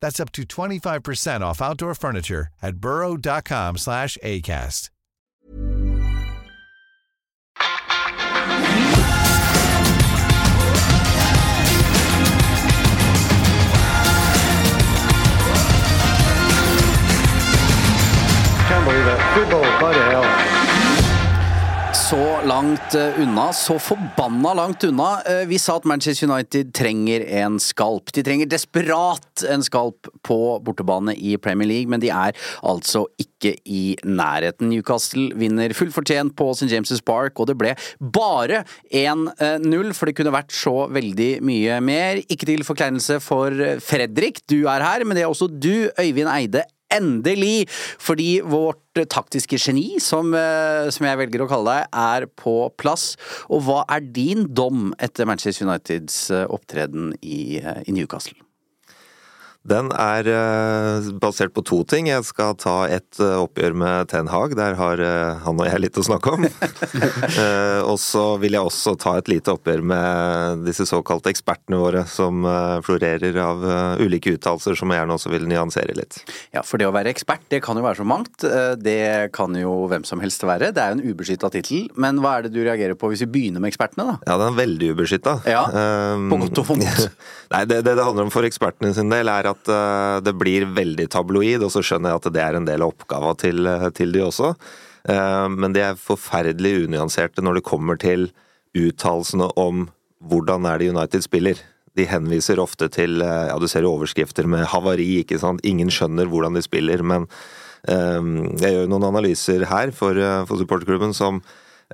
That's up to 25% off outdoor furniture at burrow.com slash ACAST. Can't believe it. Football, bloody hell. Så langt eh, unna, så forbanna langt unna. Eh, Vi sa at Manchester United trenger en skalp. De trenger desperat en skalp på bortebane i Premier League, men de er altså ikke i nærheten. Newcastle vinner fullt fortjent på St. James' Park, og det ble bare 1-0, for det kunne vært så veldig mye mer. Ikke til forkleinelse for Fredrik, du er her, men det er også du, Øyvind Eide, Endelig! Fordi vårt taktiske geni, som, eh, som jeg velger å kalle deg, er på plass. Og hva er din dom etter Manchester Uniteds eh, opptreden i, eh, i Newcastle? Den er eh, basert på to ting. Jeg skal ta et eh, oppgjør med Ten Hag. Der har eh, han og jeg litt å snakke om. Eh, og så vil jeg også ta et lite oppgjør med disse såkalte ekspertene våre, som florerer av ulike uttalelser som jeg gjerne også vil nyansere litt. Ja, for det å være ekspert, det kan jo være så mangt. Det kan jo hvem som helst være. Det er jo en ubeskytta tittel. Men hva er det du reagerer på hvis vi begynner med ekspertene, da? Ja, den er veldig ubeskytta. Ja, på godt og vondt. Nei, det, det det handler om for ekspertene sin del, er at eh, det blir veldig tabloid, og så skjønner jeg at det er en del av oppgava til, eh, til de også. Eh, men de er forferdelig unyanserte når det kommer til uttalelsene om hvordan er det United spiller. De henviser ofte til ja, du ser jo overskrifter med havari, ikke sant. Ingen skjønner hvordan de spiller, men eh, jeg gjør noen analyser her for, for supporterklubben som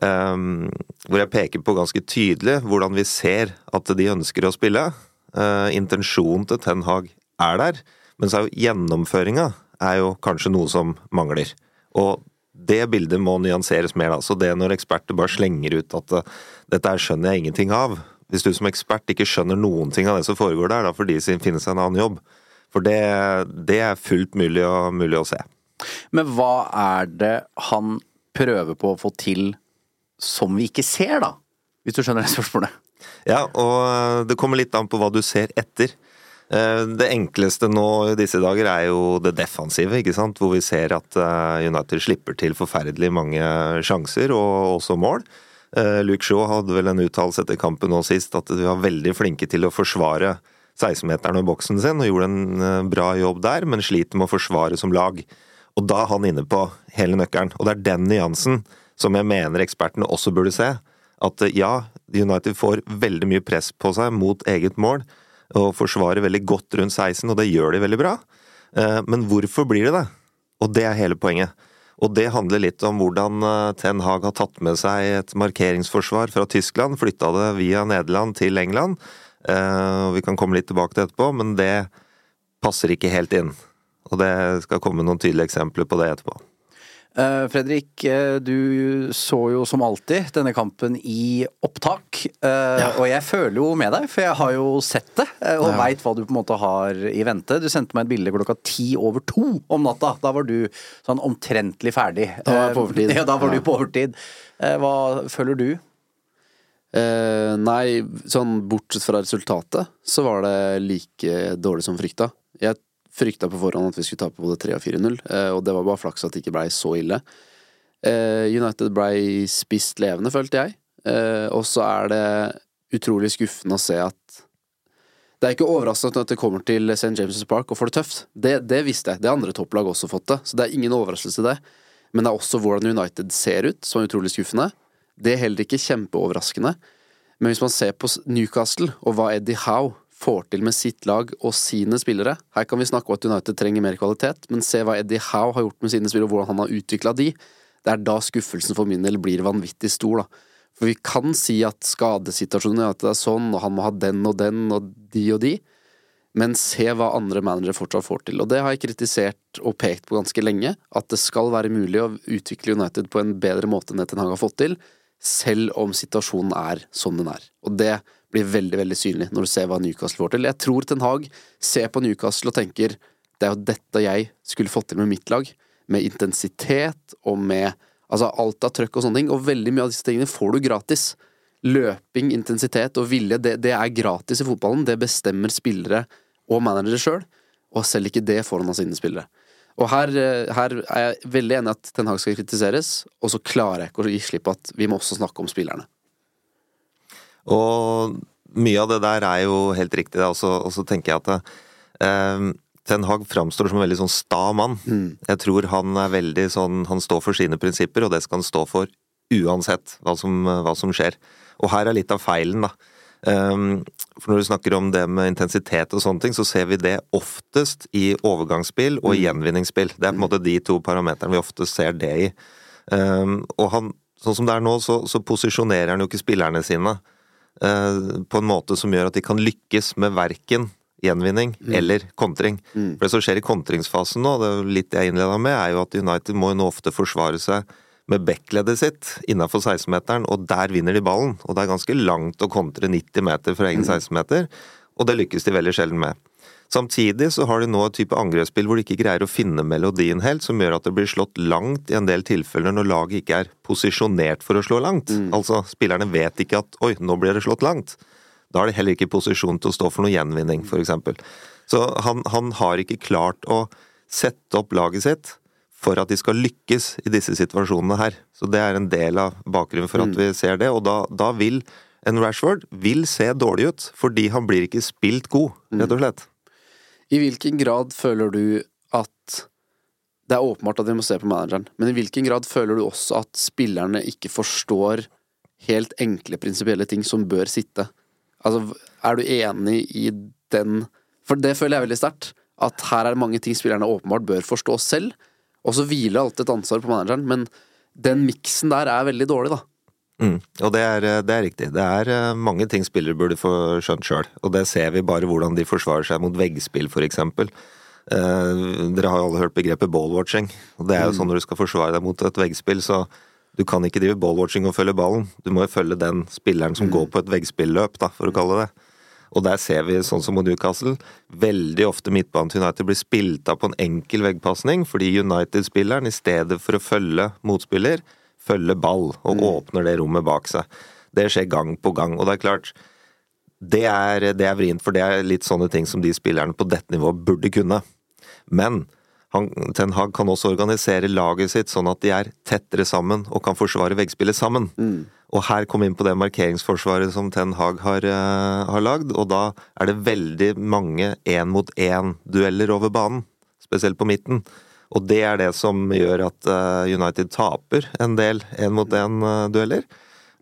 Um, hvor jeg peker på ganske tydelig hvordan vi ser at de ønsker å spille. Uh, intensjonen til Ten Hag er der, men så er jo gjennomføringa er jo kanskje noe som mangler. Og det bildet må nyanseres mer, da. Så det når eksperter bare slenger ut at uh, dette her skjønner jeg ingenting av Hvis du som ekspert ikke skjønner noen ting av det som foregår der, da får de finne seg en annen jobb. For det, det er fullt mulig, å, mulig å se. Men hva er det han prøver på å få til som vi ikke ser, da? Hvis du skjønner det spørsmålet? Ja, og det kommer litt an på hva du ser etter. Eh, Det enkleste nå i disse dager er jo det defensive, ikke sant? hvor vi ser at eh, United slipper til forferdelig mange sjanser, og også mål. Eh, Luke Shaw hadde vel en uttalelse etter kampen nå sist at de var veldig flinke til å forsvare 16-meteren og boksen sin, og gjorde en bra jobb der, men sliter med å forsvare som lag. Og da er han inne på hele nøkkelen, og det er den nyansen som jeg mener ekspertene også burde se. At ja, United får veldig mye press på seg mot eget mål, og forsvarer veldig godt rundt 16, og det gjør de veldig bra. Eh, Men hvorfor blir det det? Og det er hele poenget. Og det handler litt om hvordan eh, Ten Hag har tatt med seg et markeringsforsvar fra Tyskland, flytta det via Nederland til England. Eh, Vi kan komme litt tilbake til etterpå, men det passer ikke helt inn. Og det skal komme noen tydelige eksempler på det etterpå. Eh, Fredrik, eh, du så jo som alltid denne kampen i opptak. eh, Og jeg føler jo med deg, for jeg har jo sett det, og Ja. veit hva du på en måte har i vente. Du sendte meg et bilde klokka ti over to om natta. Da var du sånn omtrentlig ferdig. Da var jeg på overtid. Ja, da var Ja. du på overtid. Hva føler du? Eh, nei, sånn bortsett fra resultatet, så var det like dårlig som frykta. Frykta på forhånd at vi skulle tape både 3 og 4-0, eh, og det var bare flaks at det ikke blei så ille. Eh, United blei spist levende, følte jeg. Eh, og så er det utrolig skuffende å se at Det er ikke overraskende at det kommer til St. James' Park og får det tøft. Det, det visste jeg. Det har andre topplag også fått det, så det er ingen overraskelse, det. Men det er også hvordan United ser ut, som er utrolig skuffende. Det er heller ikke kjempeoverraskende. Men hvis man ser på Newcastle, og hva Eddie Howe får til med sitt lag og sine spillere Her kan vi snakke om at United trenger mer kvalitet, men se hva Eddie Howe har gjort med sine spillere, og hvordan han har utvikla de. Det er da skuffelsen for min del blir vanvittig stor, da. For vi kan si at skadesituasjonen er at det er sånn, og han må ha den og den og de og de. Men se hva andre managere fortsatt får til. Og det har jeg kritisert og pekt på ganske lenge. At det skal være mulig å utvikle United på en bedre måte enn det Hag har fått til. Selv om situasjonen er som den er. Og det blir veldig veldig synlig når du ser hva Newcastle får til. Jeg tror Ten Hag ser på Newcastle og tenker det er jo dette jeg skulle fått til med mitt lag. Med intensitet og med altså alt av trøkk og sånne ting. Og veldig mye av disse tingene får du gratis. Løping, intensitet og vilje, det, det er gratis i fotballen. Det bestemmer spillere og managere sjøl, og selv ikke det får han av sine spillere. Og her, eh, her, er jeg veldig enig at Ten Hag skal kritiseres, og så klarer jeg ikke å gi slipp at vi må også snakke om spillerne. Og mye av det der er jo helt riktig, og så tenker jeg at eh, Ten Hag framstår som en veldig sånn sta mann. Mm. Jeg tror han er veldig sånn Han står for sine prinsipper, og det skal han stå for uansett hva som, hva som skjer. Og her er litt av feilen, da. Um, for når du snakker om det med intensitet og sånne ting, så ser vi det oftest i overgangsspill og i gjenvinningsspill. Det er på en måte de to parameterne vi ofte ser det i. Um, og han, sånn som det er nå, så, så posisjonerer han jo ikke spillerne sine på en måte som gjør at de kan lykkes med verken gjenvinning mm. eller kontring. Mm. For det som skjer i kontringsfasen nå, det er litt jeg innleda med, er jo at United må jo nå ofte forsvare seg med backleddet sitt innafor 16-meteren, og der vinner de ballen. Og det er ganske langt å kontre 90 meter fra egen 16-meter, mm. og det lykkes de veldig sjelden med. Samtidig så har de nå et type angrepsspill hvor de ikke greier å finne melodien helt, som gjør at det blir slått langt i en del tilfeller når laget ikke er posisjonert for å slå langt. Mm. Altså, spillerne vet ikke at 'oi, nå blir det slått langt'. Da er de heller ikke i posisjon til å stå for noe gjenvinning, f.eks. Så han, han har ikke klart å sette opp laget sitt for at de skal lykkes i disse situasjonene her. Så det er en del av bakgrunnen for at mm. vi ser det, og da, da, vil en Rashford vil se dårlig ut, fordi han blir ikke spilt god, rett og mm. slett. I hvilken grad føler du at Det er åpenbart at vi må se på manageren, men i hvilken grad føler du også at spillerne ikke forstår helt enkle prinsipielle ting som bør sitte? Altså, er du enig i den For det føler jeg veldig sterkt. At her er det mange ting spillerne åpenbart bør forstå selv og så hviler alltid et ansvar på manageren, men den miksen der er veldig dårlig, da. Mm, og det er, det er, riktig. Det er eh, mange ting spillere burde få skjønt sjøl. Og det ser vi bare hvordan de forsvarer seg mot veggspill, f.eks. Eh, dere har jo alle hørt begrepet ballwatching. Og det er jo mm. sånn når du skal forsvare deg mot et veggspill, så du kan ikke drive ballwatching og følge ballen. Du må jo følge den spilleren som mm. går på et veggspilløp, da, for å kalle det det. Og der ser vi, sånn som mot Newcastle, veldig ofte midtbanen til United blir spilt av på en enkel veggpasning, fordi United-spilleren i stedet for å følge motspiller, følger ball og mm. åpner det rommet bak seg. Det skjer gang på gang. Og det er klart, det er, det er vrient, for det er litt sånne ting som de spillerne på dette nivået burde kunne. Men han, Ten Hag kan også organisere laget sitt sånn at de er tettere sammen og kan forsvare veggspillet sammen. Mm. Og her kom vi inn på det markeringsforsvaret som Ten Hag har, uh, har lagd, og da er det veldig mange én-mot-én-dueller over banen, spesielt på midten. Og det er det som gjør at uh, United taper en del én-mot-én-dueller.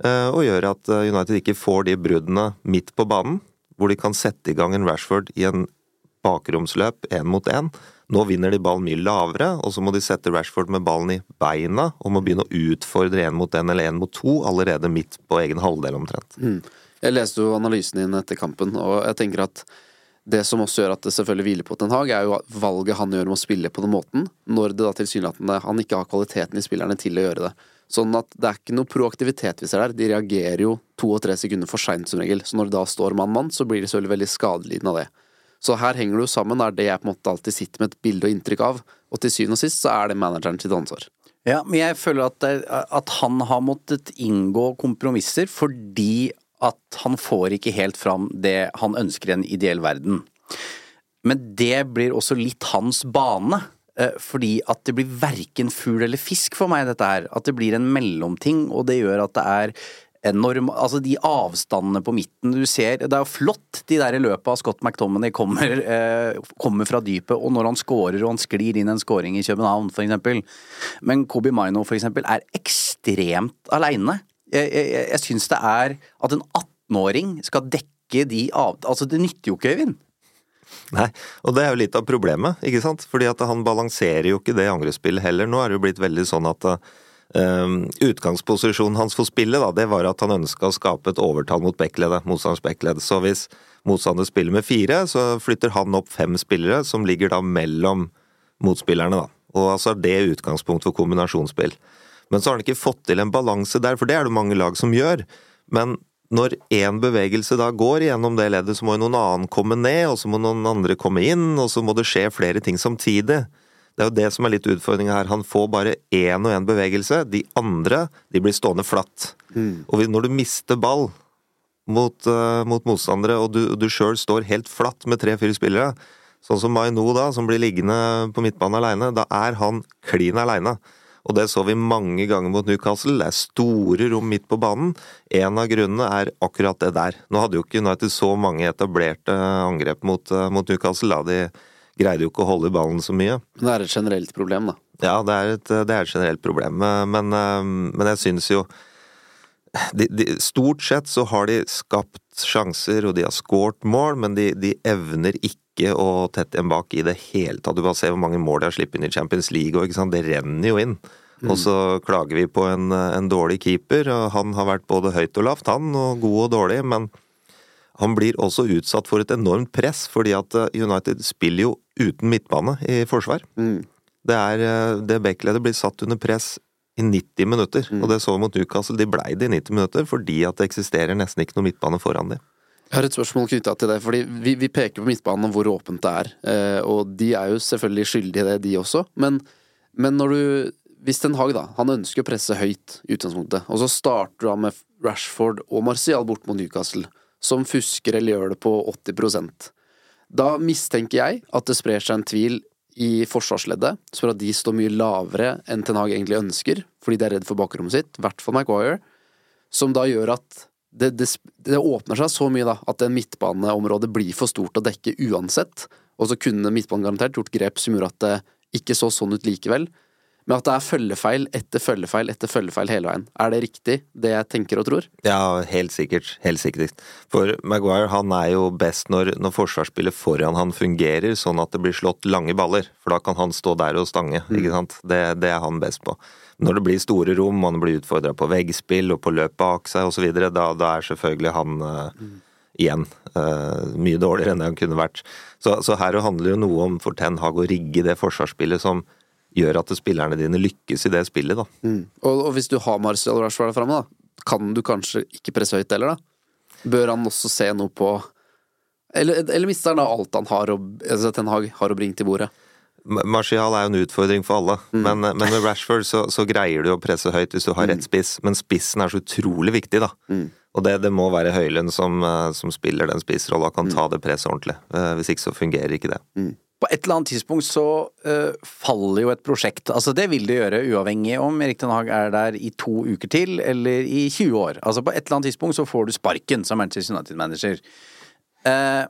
Uh, og gjør at United ikke får de bruddene midt på banen, hvor de kan sette i gang en Rashford i en bakromsløp én mot én nå vinner de ballen mye lavere, og så må de sette Rashford med ballen i beina og må begynne å utfordre én mot én eller én mot to allerede midt på egen halvdel omtrent. Mm. Jeg leste jo analysen din etter kampen, og jeg tenker at det som også gjør at det selvfølgelig hviler på Ten Hag, er jo valget han gjør om å spille på den måten, når det da tilsynelatende han ikke har kvaliteten i spillerne til å gjøre det. Sånn at det er ikke noe proaktivitet vi ser der. De reagerer jo to og tre sekunder for seint som regel. Så når det da står mann-mann, så blir de selvfølgelig veldig skadelidende av det. Så her henger det jo sammen, er det jeg på en måte alltid sitter med et bilde og inntrykk av. Og til syvende og sist så er det manageren sitt ansvar. Ja, men jeg føler at, at han har måttet inngå kompromisser fordi at han får ikke helt fram det han ønsker i en ideell verden. Men det blir også litt hans bane. Eh, fordi at det blir verken fugl eller fisk for meg, dette her. At det blir en mellomting, og det gjør at det er enorm Altså de avstandene på midten du ser Det er jo flott de der i løpet av Scott McTominay kommer, eh, kommer fra dypet, og når han scorer og han sklir inn en scoring i København, for eksempel. Men Kobi Maino, for eksempel, er ekstremt aleine. Jeg, jeg, jeg syns det er at en 18-åring skal dekke de av... Altså, det nytter jo ikke, Øyvind. Nei, og det er jo litt av problemet, ikke sant. Fordi at han balanserer jo ikke det angrepsspillet heller. Nå er det jo blitt veldig sånn at Um, utgangsposisjonen hans for spillet da, det var at han ønska å skape et overtall mot backleddet, motstanders backled. Så hvis motstander spiller med fire, så flytter han opp fem spillere, som ligger da mellom motspillerne. da. Og altså det er utgangspunkt for kombinasjonsspill. Men så har han ikke fått til en balanse der, for det er det mange lag som gjør. Men når én bevegelse da går gjennom det leddet, så må jo noen annen komme ned, og så må noen andre komme inn, og så må det skje flere ting samtidig. Det er jo det som er litt utfordringa her. Han får bare én og én bevegelse. De andre de blir stående flatt. Mm. Og når du mister ball mot, uh, mot motstandere, og du, du sjøl står helt flatt med tre-fire spillere, sånn som Maino da, som blir liggende på midtbanen aleine, da er han klin aleine. Og det så vi mange ganger mot Newcastle. Det er store rom midt på banen. En av grunnene er akkurat det der. Nå hadde jo ikke United så mange etablerte angrep mot, uh, mot Newcastle. da de greide jo ikke å holde ballen så mye. Men det er et generelt problem, da? Ja, det er et, det er et generelt problem. Men, men jeg synes jo de, de, Stort sett så har de skapt sjanser, og de har skåret mål, men de, de, evner ikke å tette igjen bak i det hele tatt. Du bare ser hvor mange mål de har sluppet inn i Champions League, og det renner jo inn. Mm. Og så klager vi på en, en dårlig keeper, han har vært både høyt og lavt, han, og god og dårlig, men han blir også utsatt for et enormt press, fordi at eh, United spiller jo uten midtbane i forsvar. Mm. Det er eh, det backledet blir satt under press i 90 minutter, mm. og det så vi mot Newcastle. De blei det i 90 minutter fordi at det eksisterer nesten ikke noe midtbane foran dem. Jeg har et spørsmål knytta til det, fordi vi, vi, peker på midtbanen og hvor åpent det er. Eh, og de er jo selvfølgelig skyldige i det, de også. Men, men når du Hvis Ten Hag, da, han ønsker å presse høyt i utgangspunktet, og så starter du av med Rashford og Martial bort mot Newcastle som fusker eller gjør det på 80% Da mistenker jeg at det sprer seg en tvil i forsvarsleddet, som at de står mye lavere enn Ten Hag egentlig ønsker, fordi de er redd for bakrommet sitt, i hvert fall Maguire, som da gjør at det, det, det, åpner seg så mye da, at en midtbaneområde blir for stort å dekke uansett, og så kunne midtbanen garantert gjort grep som gjorde at det ikke så sånn ut likevel, men at det er følgefeil etter følgefeil etter følgefeil hele veien. Er det riktig, det jeg tenker og tror? Ja, helt sikkert. Helt sikkert. For Maguire han er jo best når, når forsvarsspillet foran han fungerer, sånn at det blir slått lange baller. For da kan han stå der og stange. Mm. ikke sant? Det, det, er han best på. Når det blir store rom, man blir utfordra på veggspill og på løp bak seg osv., da, da er selvfølgelig han uh, igjen uh, mye dårligere enn det han kunne vært. Så, så her handler jo noe om for Ten Hag å rigge det forsvarsspillet som gjør at spillerne dine lykkes i det spillet, da. Mm. Og, og, hvis du har Marcial Rashford framme, da, kan du kanskje ikke presse høyt heller, da? Bør han også se noe på Eller, eller mister han da alt han har å, altså, Ten Hag har å bringe til bordet? Martial er jo en utfordring for alle, mm. men, men, med Rashford så, så, greier du å presse høyt hvis du har rett mm. spiss, men spissen er så utrolig viktig, da. Mm. Og det, det, må være Høylund som, eh, som spiller den spissrolla, kan mm. ta det presset ordentlig. Eh, hvis ikke så fungerer ikke det. Mm på et eller annet tidspunkt så uh, faller jo et prosjekt. Altså Det vil det gjøre, uavhengig om Erik Den Haag er der i to uker til eller i 20 år. Altså På et eller annet tidspunkt så får du sparken som Manchester United-manager. Uh,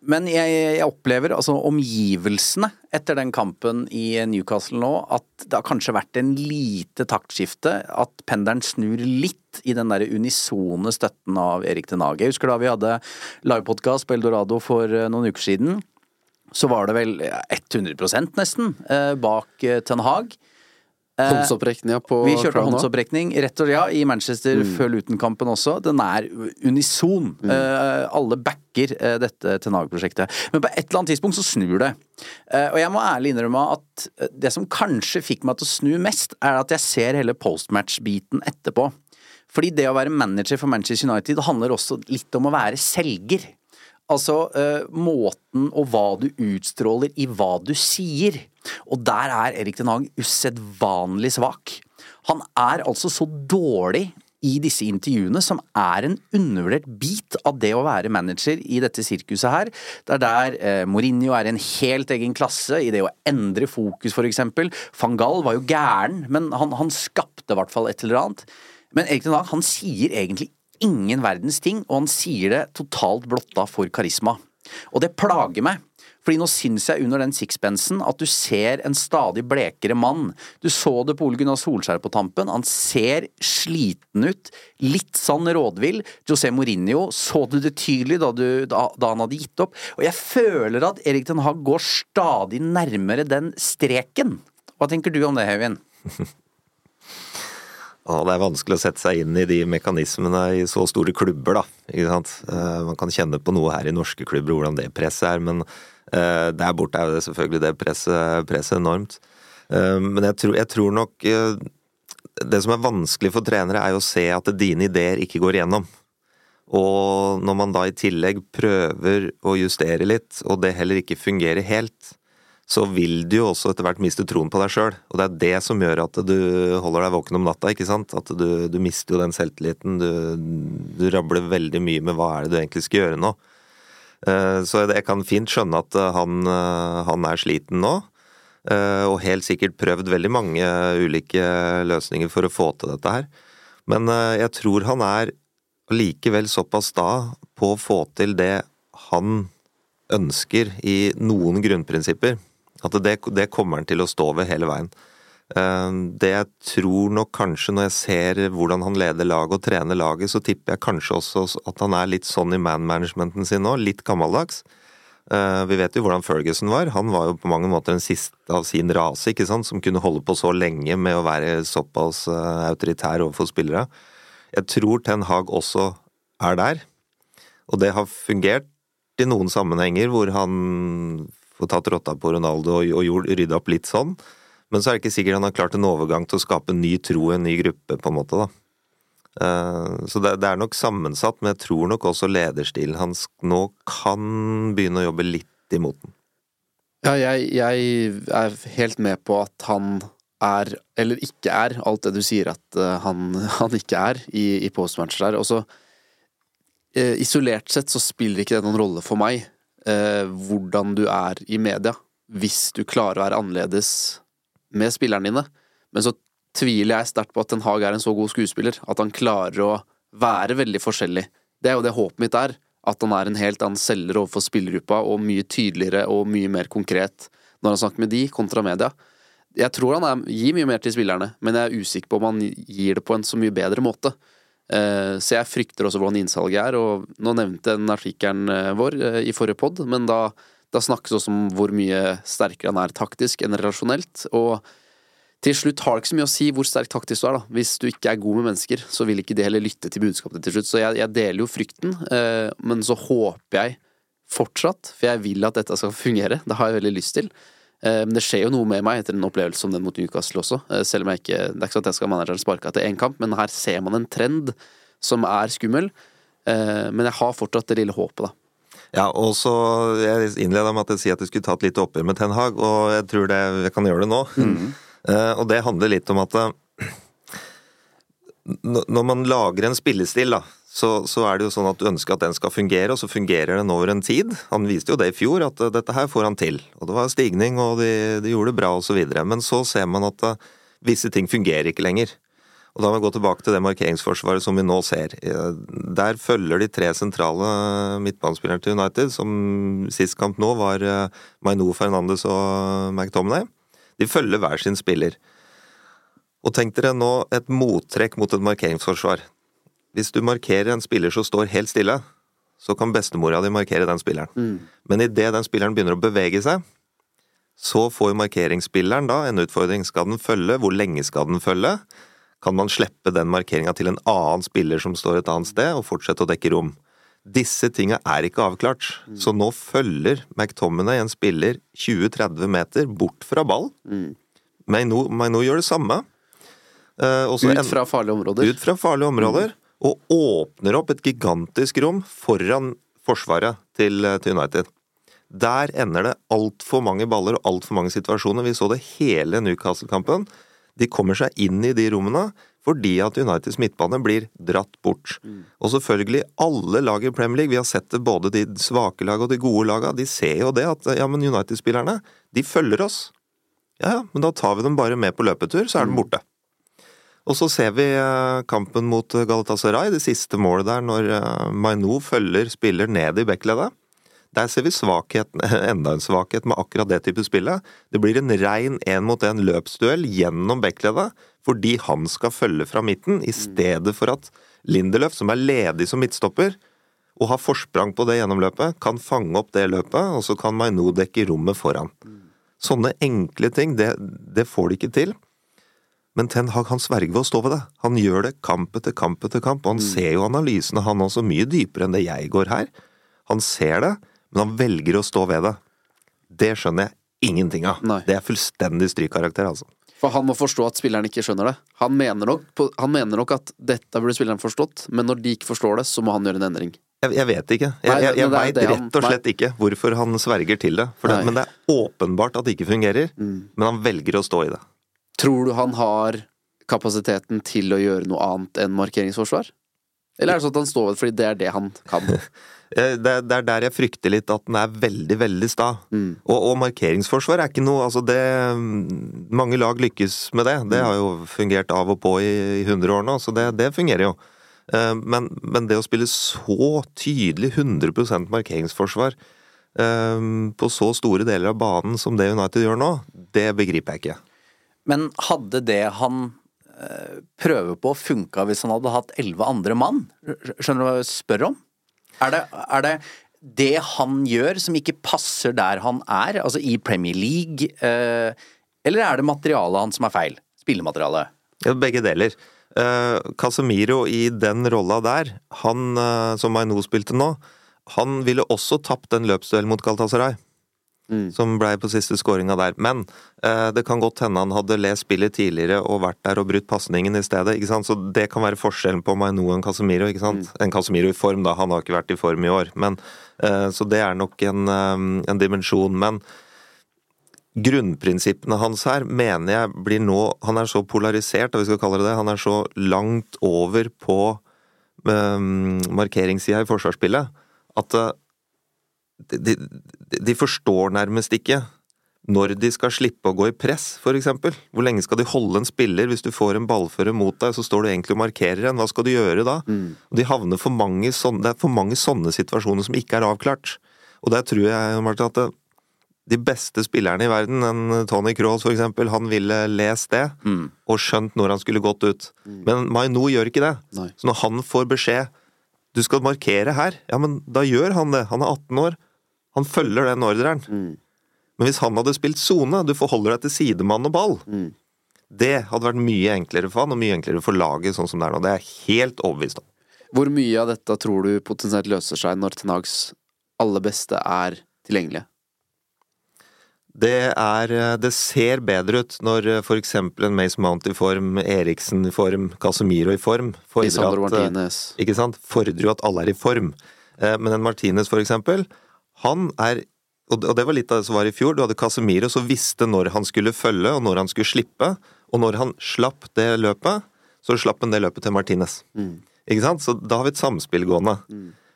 men jeg, jeg, opplever altså omgivelsene etter den kampen i Newcastle nå, at det har kanskje vært en lite taktskifte. At pendelen snur litt i den der unisone støtten av Erik Den Hage. Jeg husker da vi hadde livepodkast på Eldorado for eh, noen uker siden så var det vel 100 nesten eh, bak eh, Ten Hag. Eh, håndsopprekning ja, på Vi kjørte håndsopprekning rett og ja, i Manchester mm. før Luton-kampen også. Den er unison. Mm. alle backer dette Ten Hag-prosjektet. Men på et eller annet tidspunkt så snur det. og jeg må ærlig innrømme at det som kanskje fikk meg til å snu mest, er at jeg ser hele postmatch-biten etterpå. Fordi det å være manager for Manchester United handler også litt om å være selger. Altså uh, måten og hva du utstråler i hva du sier. Og der er Erik Den Haag usedvanlig svak. Han er altså så dårlig i disse intervjuene, som er en undervurdert bit av det å være manager i dette sirkuset her. Det er der eh, Mourinho er i en helt egen klasse i det å endre fokus, eksempel. Van Gaal var jo gæren, men han, han skapte i hvert fall et eller annet. Men Erik Den Haag han sier egentlig ingen verdens ting, og han sier det totalt blotta for karisma. Og det plager meg. Fordi nå syns jeg under den sixpensen at du ser en stadig blekere mann. Du så det på Ole Gunnar Solskjær på tampen. Han ser sliten ut. Litt sånn rådvill. José Mourinho så du det tydelig da, du, da, da han hadde gitt opp. Og jeg føler at Erik Den Haag går stadig nærmere den streken. Hva tenker du om det, Haugen? Ja, det er vanskelig å sette seg inn i de mekanismene i så store klubber, da. Ikke sant? Eh, man kan kjenne på noe her i norske klubber, hvordan det presset er, men eh, der borte er det selvfølgelig det presset, presset enormt. Eh, men jeg tror, jeg tror nok Det som er vanskelig for trenere, er jo å se at dine ideer ikke går igjennom. Og når man da i tillegg prøver å justere litt, og det heller ikke fungerer helt, så vil du jo også etter hvert miste troen på deg sjøl. Og det er det som gjør at du holder deg våken om natta, ikke sant. At du, du mister jo den selvtilliten. Du, du, rabler veldig mye med hva er det du egentlig skal gjøre nå. Eh, så jeg kan fint skjønne at eh, han, eh, han er sliten nå. Og helt sikkert prøvd veldig mange ulike løsninger for å få til dette her. Men jeg tror han er likevel såpass sta på å få til det han ønsker i noen grunnprinsipper at det, det kommer han til å stå ved hele veien. Eh, det jeg tror nok kanskje når jeg ser hvordan han leder laget og trener laget, så tipper jeg kanskje også at han er litt sånn i man-managementen sin nå, litt gammeldags. Eh, vi vet jo hvordan Ferguson var. Han var jo på mange måter den siste av sin rase, ikke sant, som kunne holde på så lenge med å være såpass eh, autoritær overfor spillere. Jeg tror Ten Hag også er der, og det har fungert i noen sammenhenger hvor han få tatt rotta på Ronaldo og, og rydda opp litt sånn. Men så er det ikke sikkert han har klart en overgang til å skape en ny tro, en ny gruppe, på en måte, da. Uh, så det, er nok sammensatt, men jeg tror nok også lederstilen hans nå kan begynne å jobbe litt imot den. Ja, jeg, jeg er helt med på at han er, eller ikke er, alt det du sier at uh, han, han, ikke er i, i postmatch der. Og så uh, isolert sett så spiller ikke det noen rolle for meg eh, hvordan du er i media, hvis du klarer å være annerledes med spillerne dine. Men så tviler jeg sterkt på at Ten Hag er en så god skuespiller at han klarer å være veldig forskjellig. Det er jo det håpet mitt er. At han er en helt annen selger overfor spillergruppa, og mye tydeligere og mye mer konkret når han snakker med de, kontra media. Jeg tror han er, gir mye mer til spillerne, men jeg er usikker på om han gir det på en så mye bedre måte. Eh, så jeg frykter også hvordan innsalget er, og nå nevnte den artikkelen eh, vår eh, i forrige pod, men da, da snakkes også om hvor mye sterkere han er taktisk enn relasjonelt. Og til slutt har det ikke så mye å si hvor sterk taktisk du er, da. Hvis du ikke er god med mennesker, så vil ikke de heller lytte til budskapet til slutt. Så jeg, jeg deler jo frykten, men så håper jeg fortsatt, for jeg vil at dette skal fungere, det har jeg veldig lyst til, men det skjer jo noe med meg etter en opplevelse som den mot Newcastle også. Eh, selv om jeg ikke Det er ikke sånn at jeg skal manageren sparke etter én kamp, men her ser man en trend som er skummel. Eh, men jeg har fortsatt det lille håpet, da. Ja, og så Jeg innleda med at jeg sier at jeg skulle ta et lite oppgjør med Ten Hag, og jeg tror det, jeg kan gjøre det nå. Mm. og det handler litt om at når man lager en spillestil, da, så, så, er det jo sånn at du ønsker at den skal fungere, og så fungerer den over en tid. Han viste jo det i fjor, at uh, dette her får han til. Og det var stigning, og de, de gjorde det bra, videre. Men så ser man at uh, visse ting fungerer ikke lenger. Og da må vi gå tilbake til det markeringsforsvaret som vi nå ser. Uh, der følger de tre sentrale midtbanespillerne til United, som sist kamp nå var Maino Fernandes og McTominay. De følger hver sin spiller. Og tenk dere nå et mottrekk mot et markeringsforsvar. Hvis du markerer en spiller som står helt stille, så kan bestemora di markere den spilleren. Mm. Men idet den spilleren begynner å bevege seg, så får markeringsspilleren da en utfordring. Skal den følge? Hvor lenge skal den følge? Kan man slippe den markeringa til en annen spiller som står et annet sted, og fortsette å dekke rom? Disse tinga er ikke avklart, mm. så nå følger McTominay en spiller 20-30 meter bort fra ball. Mm. Maino gjør det samme. Uh, ut fra farlige områder. Ut fra farlige områder. Og åpner opp et gigantisk rom foran forsvaret til, til United. Der ender det altfor mange baller og altfor mange situasjoner. Vi så det hele Newcastle-kampen. De kommer seg inn i de rommene fordi at Uniteds midtbane blir dratt bort. Mm. Og selvfølgelig, alle lag i Premier League, vi har sett det både de svake lagene og de gode lagene, de ser jo det at ja, men United-spillerne, de følger oss. Ja, ja, men da tar vi dem bare med på løpetur, så er de mm. borte. Og så ser vi eh, kampen mot eh, Galatasaray, det siste målet der, når Maino Mainou følger spiller ned i backleddet. Der ser vi svakheten, enda en svakhet med akkurat det type spillet. Det blir en rein én-mot-én løpsduell gjennom backleddet fordi han skal følge fra midten, i stedet for at Lindeløf, som er ledig som midtstopper, og har forsprang på det gjennomløpet, kan fange opp det løpet, og så kan Mainou dekke rommet foran. Sånne enkle ting, det, det får de ikke til. Men Ten Hag han sverger ved å stå ved det. Han gjør det kamp etter kamp etter kamp, og han ser jo analysene, han også, mye dypere enn det jeg går her. Han ser det, men han velger å stå ved det. Det skjønner jeg ingenting av. Nei. Det er fullstendig strykkarakter, altså. For han må forstå at spilleren ikke skjønner det. Han mener nok, han mener nok at dette burde spilleren forstått, men når de ikke forstår det, så må han gjøre en endring. Jeg, jeg vet ikke. Jeg, jeg, jeg veit rett og slett ikke hvorfor han sverger til det. For det men det er åpenbart at det ikke fungerer. Mm. Men han velger å stå i det. Tror du han har kapasiteten til å gjøre noe annet enn markeringsforsvar? Eller er det sånn at han står ved det fordi det er det han kan? Eh, Det, det er der jeg frykter litt at den er veldig, veldig sta. Mm. Og, og markeringsforsvar er ikke noe Altså, det mm, Mange lag lykkes med det. Det har jo fungert av og på i, i 100 år nå, så det, det fungerer jo. Eh, Men, men det å spille så tydelig 100 markeringsforsvar eh, på så store deler av banen som det United gjør nå, det begriper jeg ikke. Men hadde det han eh, prøver på funka hvis han hadde hatt elleve andre mann? Skjønner du hva jeg spør om? Er det, er det det han gjør som ikke passer der han er, altså i Premier League, eh, eller er det materialet hans som er feil? Spillematerialet? Ja, begge deler. Eh, Casemiro i den rolla der, han som Maino spilte nå, han ville også tapt en løpsduell mot Galatasaray. Mm. Som blei på siste skåringa der. Men eh, det kan godt hende han hadde lest spillet tidligere og vært der og brutt pasningen i stedet. ikke sant? Så det kan være forskjellen på Maino og en Casemiro. ikke sant? En Casemiro i form, da. Han har ikke vært i form i år. Men, eh, så det er nok en, eh, en dimensjon. Men grunnprinsippene hans her mener jeg blir nå Han er så polarisert, om vi skal kalle det det. Han er så langt over på um, markeringssida i forsvarsspillet at uh, de, de, forstår nærmest ikke når de skal slippe å gå i press, eksempel. Hvor lenge skal de holde en spiller hvis du får en ballfører mot deg, så står du egentlig og markerer en. Hva skal du gjøre da? Og de havner for mange sånne, det er for mange sånne situasjoner som ikke er avklart. Og der tror jeg, Martin, at det, de beste spillerne i verden, en Tony Cross eksempel, han ville lest det og skjønt når han skulle gått ut. Men Maino gjør ikke det. Nei. Så når han får beskjed du skal markere her, ja, men da gjør han det. Han er 18 år. Han følger den ordren. Men hvis han hadde spilt sone, du forholder deg til sidemann og ball, det hadde vært mye enklere for han, og mye enklere for laget sånn som det er nå. Det er jeg helt overbevist om. Hvor mye av dette tror du potensielt løser seg når Tenags aller beste er tilgjengelige? Det, er, eh, det ser bedre ut når eh, for eksempel en Mace Mount i form, Eriksen i form, Casemiro i form fordrer at, eh, Martinez. Ikke sant? Fordrer at alle er i form. Men en Martinez, for eksempel, han er og det- var litt av det som var i fjor. Du hadde Casemiro som visste når han skulle følge, og når han skulle slippe. Og når han slapp det løpet, så slapp han det løpet til Martinez. Ikke sant? Så da har vi et samspill gående.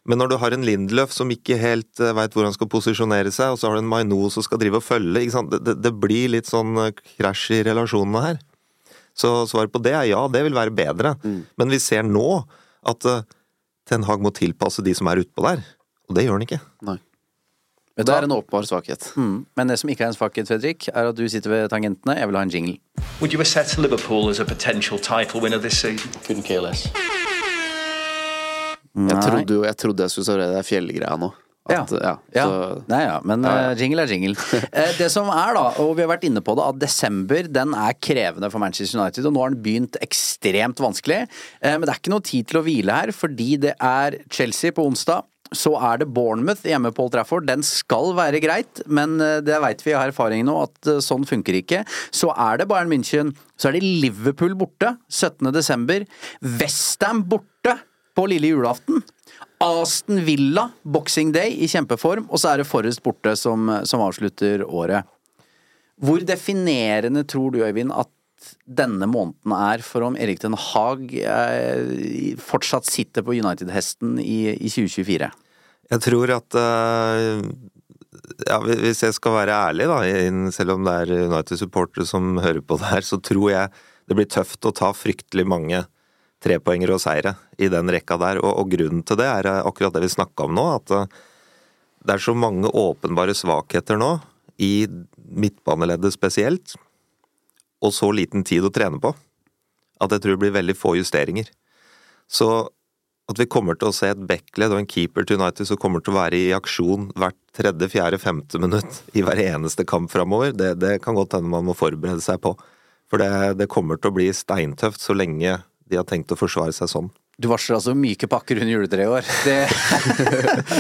Men når du har en Lindløf som ikke helt uh, veit hvor han skal posisjonere seg, og så har du en Maino som skal drive og følge, ikke sant? Det, det, blir litt sånn eh, krasj i relasjonene her. Så svaret på det er ja, det vil være bedre. Men vi ser nå at eh, Ten Hag må tilpasse de som er utpå der. Og det gjør han ikke. Nei. Det er en åpenbar svakhet. Mm. Men det som ikke er en svakhet, Fredrik, er at du sitter ved tangentene. Jeg vil ha en jingle. Would you assess Liverpool as a potential title winner this season? Couldn't care less. Jeg trodde jo jeg trodde jeg skulle svare det er fjellgreia nå. At, ja. Ja. Så, Nei, ja, men Ja, ja. eh, jingle er jingle. Eh, det som er, da, og vi har vært inne på det, at desember den er krevende for Manchester United. Og nå har den begynt ekstremt vanskelig. Eh, men det er ikke noe tid til å hvile her, fordi det er Chelsea på onsdag. Så er det Bournemouth hjemme på Old Trafford. Den skal være greit, men eh, det veit vi av erfaring nå at eh, sånn funker ikke. Så er det Bayern München. Så er det Liverpool borte 17. desember. Westham borte på lille julaften. Aston Villa, Boxing Day i kjempeform, og så er det Forrest borte som, som avslutter året. Hvor definerende tror du, Øyvind, at denne måneden er for om Erik Den Haag eh, fortsatt sitter på United-hesten i, i 2024? Jeg tror at eh, ja, Hvis jeg skal være ærlig, da, selv om det er United-supportere som hører på det her, så tror jeg det blir tøft å ta fryktelig mange trepoengere og seire i den rekka der. Og, og grunnen til det er akkurat det vi snakka om nå, at eh, det er så mange åpenbare svakheter nå, i midtbaneleddet spesielt, og så liten tid å trene på, at jeg tror det blir veldig få justeringer. Så at vi kommer til å se et backled og en keeper til United som kommer til å være i aksjon hvert tredje, fjerde, femte minutt i hver eneste kamp framover, det, det, kan godt hende man må forberede seg på. For det, det, kommer til å bli steintøft så lenge de har tenkt å forsvare seg sånn. Du varsler altså myke pakker under juletreet i år. Det...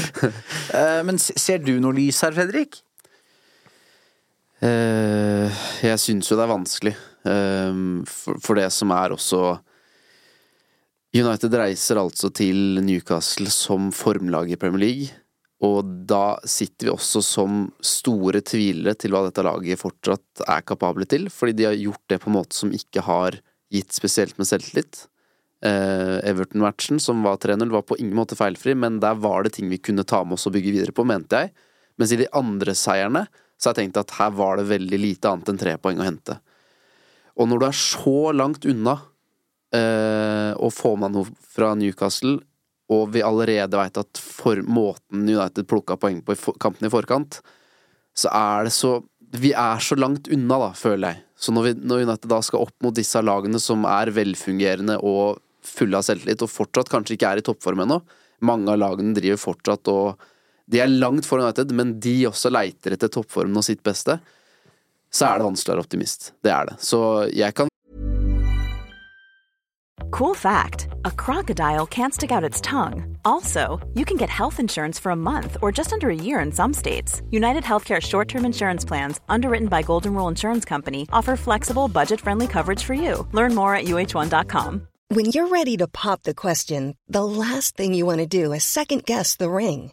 men ser du noe lys her, Fredrik? Uh, jeg syns jo det er vanskelig. For, for, det som er også United reiser altså til Newcastle som formlag i Premier League. Og da sitter vi også som store tvilere til hva dette laget fortsatt er kapable til, fordi de har gjort det på en måte som ikke har gitt spesielt med selvtillit. Eh, Everton-matchen, som var 3-0, var på ingen måte feilfri, men der var det ting vi kunne ta med oss og bygge videre på, mente jeg. Mens i de andre seierne så jeg tenkte at her var det veldig lite annet enn tre poeng å hente. Og når du er så langt unna eh, å få med noe fra Newcastle, og vi allerede veit at for måten United plukka poeng på i kampen i forkant, så er det så Vi er så langt unna, da, føler jeg. Så når, vi, når United da skal opp mot disse lagene som er velfungerende og fulle av selvtillit, og fortsatt kanskje ikke er i toppform ennå Mange av lagene driver fortsatt og De er langt foran United, men de også leiter etter toppformen og sitt beste. Så er det vanskelig å være optimist. Det er det. Så jeg kan Cool fact a crocodile can't stick out its tongue. Also, you can get health insurance for a month or just under a year in some states. United Healthcare short term insurance plans, underwritten by Golden Rule Insurance Company, offer flexible, budget friendly coverage for you. Learn more at uh1.com. When you're ready to pop the question, the last thing you want to do is second guess the ring.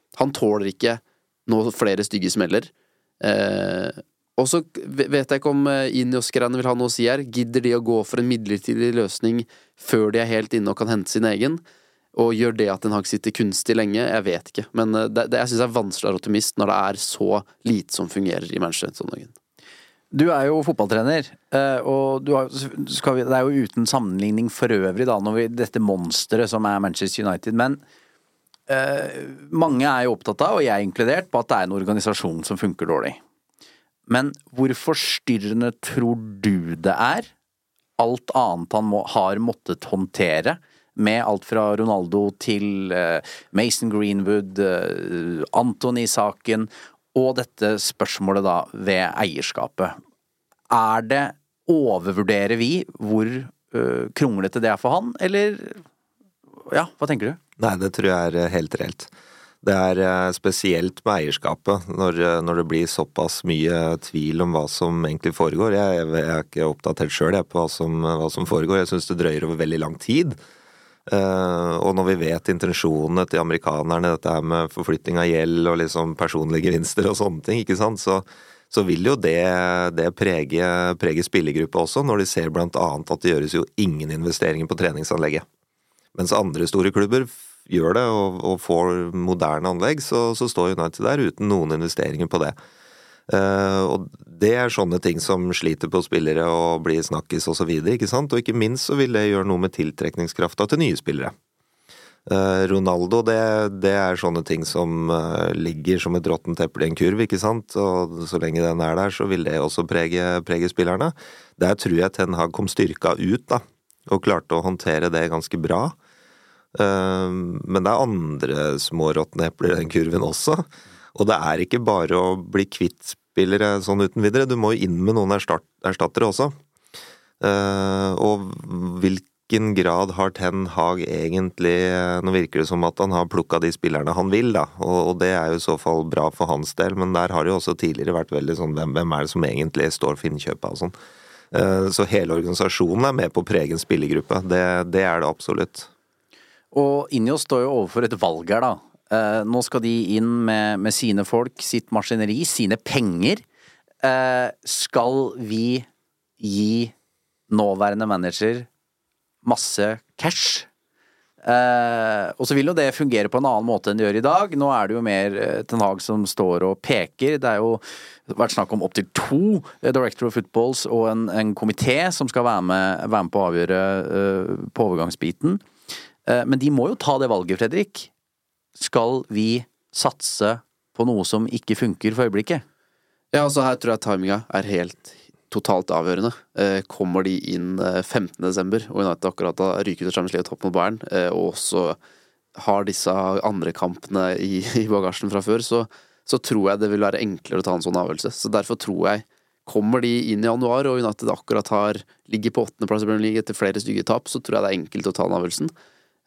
han tåler ikke noe flere stygge smeller. Eh, og så vet jeg ikke om eh, Inios-greiene vil ha noe å si her. Gidder de å gå for en midlertidig løsning før de er helt inne og kan hente sin egen? Og gjør det at en Hag sitter kunstig lenge? Jeg vet ikke. Men eh, det, det, jeg syns er vanskelig å være optimist når det er så lite som fungerer i Manchester. Du er jo fotballtrener, eh, og vi, det er jo uten sammenligning for øvrig, da, når vi, dette monsteret som er Manchester United. Men mange er jo opptatt av, og jeg er inkludert, på at det er en organisasjon som funker dårlig. Men hvor forstyrrende tror du det er, alt annet han må, har måttet håndtere, med alt fra Ronaldo til uh, Mason Greenwood, uh, Antony-saken, og dette spørsmålet da ved eierskapet. Er det Overvurderer vi hvor kronglete det er for han, eller Ja, hva tenker du? Nei, det tror jeg er helt reelt. Det er eh, spesielt med eierskapet, når, eh, når det blir såpass mye tvil om hva som egentlig foregår. Jeg, jeg er ikke oppdatert sjøl på hva som, hva som, foregår. Jeg syns det drøyer over veldig lang tid. Uh, og når vi vet intensjonene til amerikanerne, dette her med forflytting av gjeld og liksom personlige gevinster og sånne ting, ikke sant, så, så vil jo det, det prege, prege spillergruppa også, når de ser blant annet at det gjøres jo ingen investeringer på treningsanlegget. Mens andre store klubber gjør det og, og får moderne anlegg, så, så, står United der uten noen investeringer på det. Uh, og det er sånne ting som sliter på spillere og blir snakkis videre, ikke sant. Og ikke minst så vil det gjøre noe med tiltrekningskrafta til nye spillere. Uh, Ronaldo, det, det, er sånne ting som uh, ligger som et råttent eple i en kurv, ikke sant. Og så lenge den er der, så vil det også prege, prege spillerne. Der tror jeg Ten Hag kom styrka ut, da. Og klarte å håndtere det ganske bra. Men det er andre små råtne epler i den kurven også. Og det er ikke bare å bli kvitt spillere sånn uten videre, du må jo inn med noen erstattere også. Uh, og hvilken grad har Ten Hag egentlig Nå virker det som at han har plukka de spillerne han vil, da, og, det er jo i så fall bra for hans del, men der har det jo også tidligere vært veldig sånn hvem, hvem er det som egentlig står for innkjøpet og sånn. Uh, så hele organisasjonen er med på å prege en spillergruppe, det, det er det absolutt. Og Injos står jo overfor et valg her, da. Uh, nå skal de inn med, med, sine folk, sitt maskineri, sine penger. Uh, skal vi gi nåværende manager masse cash? Uh, og så vil jo det fungere på en annen måte enn det gjør i dag. Nå er det jo mer Ten Hag som står og peker. Det er jo vært snakk om opptil to Director of Footballs og en, en komité som skal være med, være med på å avgjøre på overgangsbiten. Men de må jo ta det valget, Fredrik skal vi satse på noe som ikke funker for øyeblikket? Ja, altså her tror jeg timinga er helt totalt avgjørende. Eh, kommer de inn 15. Eh, desember, og United akkurat har ryket ut Champions League topp mot Bayern, eh, og også har disse andre kampene i, i bagasjen fra før, så, så, tror jeg det vil være enklere å ta en sånn avgjørelse. Så derfor tror jeg Kommer de inn i januar og United akkurat har ligger på åttendeplass i Premier League etter flere stygge tap, så tror jeg det er enkelt å ta den avgjørelsen.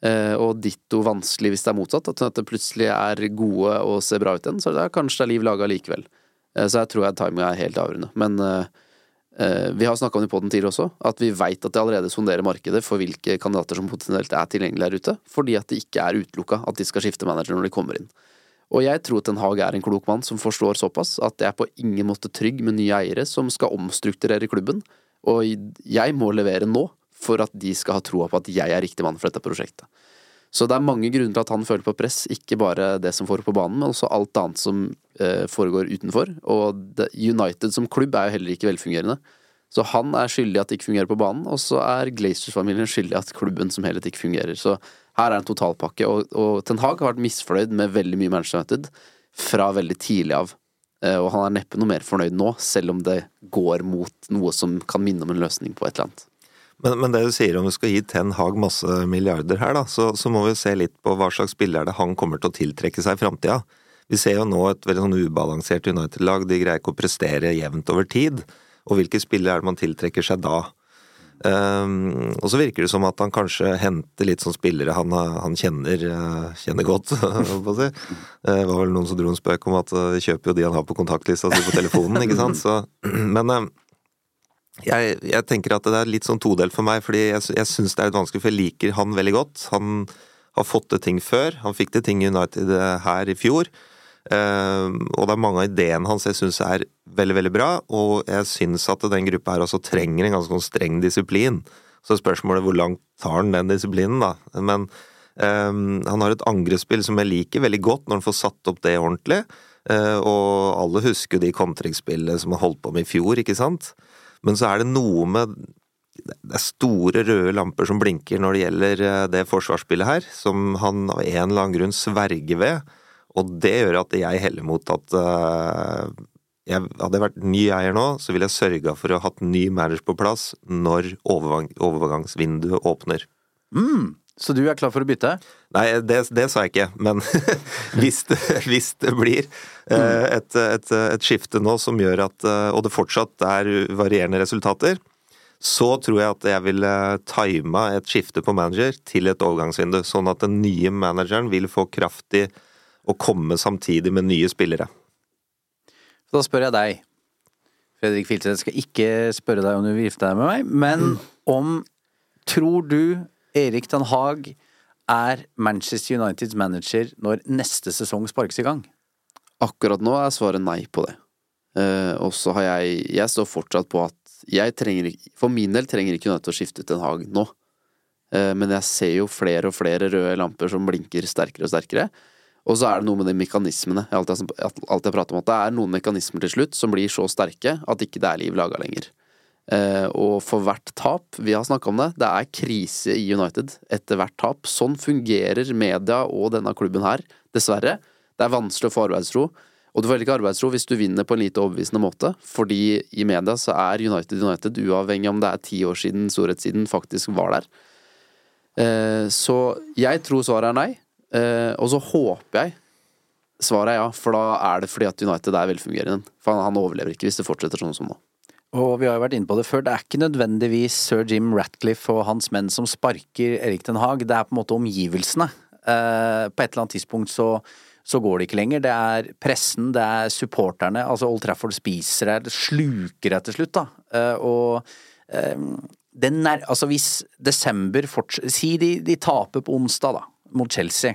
Eh, og ditto vanskelig hvis det er motsatt. At det plutselig er gode og ser bra ut igjen. Så det er kanskje det er liv laga likevel. Eh, så jeg tror timinga timing er helt avgjørende. Men uh, vi har snakka om det på den tidligere også, at vi veit at det allerede sonderer markedet for hvilke kandidater som potensielt er tilgjengelige her ute, fordi at det ikke er utelukka at de skal skifte manager når de kommer inn. Og jeg tror Ten Hag er en klok mann som forstår såpass at jeg er på ingen måte trygg med nye eiere som skal omstrukturere klubben, og jeg må levere nå for at de skal ha troa på at jeg er riktig mann for dette prosjektet. Så det er mange grunner til at han føler på press, ikke bare det som foregår på banen, men også alt annet som eh, foregår utenfor. Og United som klubb er jo heller ikke velfungerende. Så han er skyldig at det ikke fungerer på banen, og så er Glazers-familien skyldig at klubben som helhet ikke fungerer. Så her er en totalpakke, og, og Ten Hag har vært misfornøyd med veldig mye Manchester United fra veldig tidlig av. Eh, og han er neppe noe mer fornøyd nå, selv om det går mot noe som kan minne om en løsning på et eller annet. Men, men, det du sier om vi skal gi Ten Hag masse milliarder her, da, så, så, må vi se litt på hva slags spiller det han kommer til å tiltrekke seg i framtida. Vi ser jo nå et veldig sånn ubalansert United-lag. De greier ikke å prestere jevnt over tid. Og hvilke spillere er det man tiltrekker seg da? Um, og så virker det som at han kanskje henter litt sånn spillere han, han kjenner, uh, kjenner godt. si. Det var vel noen som dro en spøk om at uh, de kjøper jo de han har på kontaktlista si på telefonen, ikke sant. Så, men jeg, jeg, tenker at det er litt sånn todelt for meg, fordi jeg, jeg syns det er litt vanskelig, for jeg liker han veldig godt. Han har fått til ting før. Han fikk til ting i United eh, her i fjor. Uh, og det er mange av ideene hans jeg syns er veldig, veldig bra, og jeg syns at den gruppa her også trenger en ganske sånn streng disiplin. Så spørsmålet hvor langt tar han den disiplinen, da. Men um, han har et angrepsspill som jeg liker veldig godt når han får satt opp det ordentlig. Uh, og alle husker de kontringsspillene som han holdt på med i fjor, ikke sant? Men så er det noe med det er store røde lamper som blinker når det gjelder eh, det forsvarsspillet her, som han av en eller annen grunn sverger ved. Og det gjør at jeg heller mot at uh, jeg, Hadde jeg vært ny eier nå, så ville jeg sørga for å ha hatt ny manager på plass når overgang, overgangsvinduet åpner. Mm. Så du er klar for å bytte? Nei, det, det sa jeg ikke. Men hvis, det, hvis, det, blir eh, et, et, et, skifte nå som gjør at eh, Og det fortsatt er varierende resultater, så tror jeg at jeg ville tima et skifte på manager til et overgangsvindu. Sånn at den nye manageren vil få kraftig å komme samtidig med nye spillere. Da spør jeg deg, Fredrik Filseth, skal ikke spørre deg om du vil gifte deg med meg, men om tror du Erik Ten Hag er Manchester Uniteds manager når neste sesong sparkes i gang? Akkurat nå er svaret nei på det. Uh, og så har jeg Jeg står fortsatt på at jeg trenger For min del trenger ikke United å skifte Ten Hag nå. Uh, men jeg ser jo flere og flere røde lamper som blinker sterkere og sterkere. Og så er det noe med de mekanismene. Alt Jeg alt jeg prater om at det er noen mekanismer til slutt som blir så sterke at ikke det er liv laga lenger. Eh, og for hvert tap, vi har snakka om det, det er krise i United etter hvert tap. Sånn fungerer media og denne klubben her, dessverre. Det er vanskelig å få arbeidsro. Og du får heller ikke arbeidsro hvis du vinner på en lite overbevisende måte, fordi i media så er United United, uavhengig om det er ti år siden storhetssiden faktisk var der. Eh, så jeg tror svaret er nei. Eh, og så håper jeg svaret er ja, for da er det fordi at United er velfungerende. For han, overlever ikke hvis det fortsetter sånn som nå. Og vi har jo vært inne på det før, det er ikke nødvendigvis sir Jim Ratcliffe og hans menn som sparker Erik Den Haag, det er på en måte omgivelsene. Eh, på et eller annet tidspunkt så, så går det ikke lenger. Det er pressen, det er supporterne. Altså Old Trafford spiser deg, sluker deg til slutt, da. Eh, og eh, den er, altså hvis desember fortsetter Si de, de taper på onsdag, da, mot Chelsea.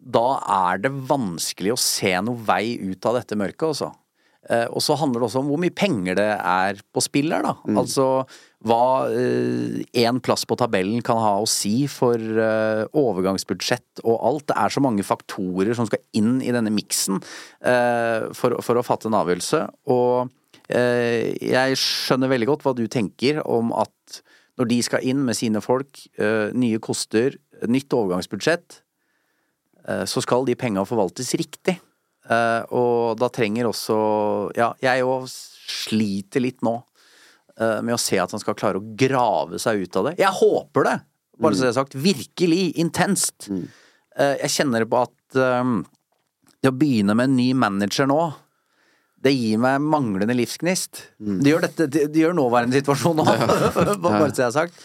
Da er det vanskelig å se noe vei ut av dette mørket, altså. Eh, og så handler det også om hvor mye penger det er på spill her, da. Mm. Altså hva én eh, plass på tabellen kan ha å si for eh, overgangsbudsjett og alt. Det er så mange faktorer som skal inn i denne miksen eh, for, for, å fatte en avgjørelse. Og eh, jeg skjønner veldig godt hva du tenker om at når de skal inn med sine folk, eh, nye koster, nytt overgangsbudsjett, så skal de penga forvaltes riktig. Uh, og da trenger også Ja, jeg òg sliter litt nå uh, med å se at han skal klare å grave seg ut av det. Jeg håper det! Bare så det er sagt. Virkelig intenst. Mm. Uh, jeg kjenner på at det å begynne med en ny manager nå det gir meg manglende livsgnist. Mm. Det gjør dette, det, det gjør nåværende situasjon nå, bare så jeg har sagt.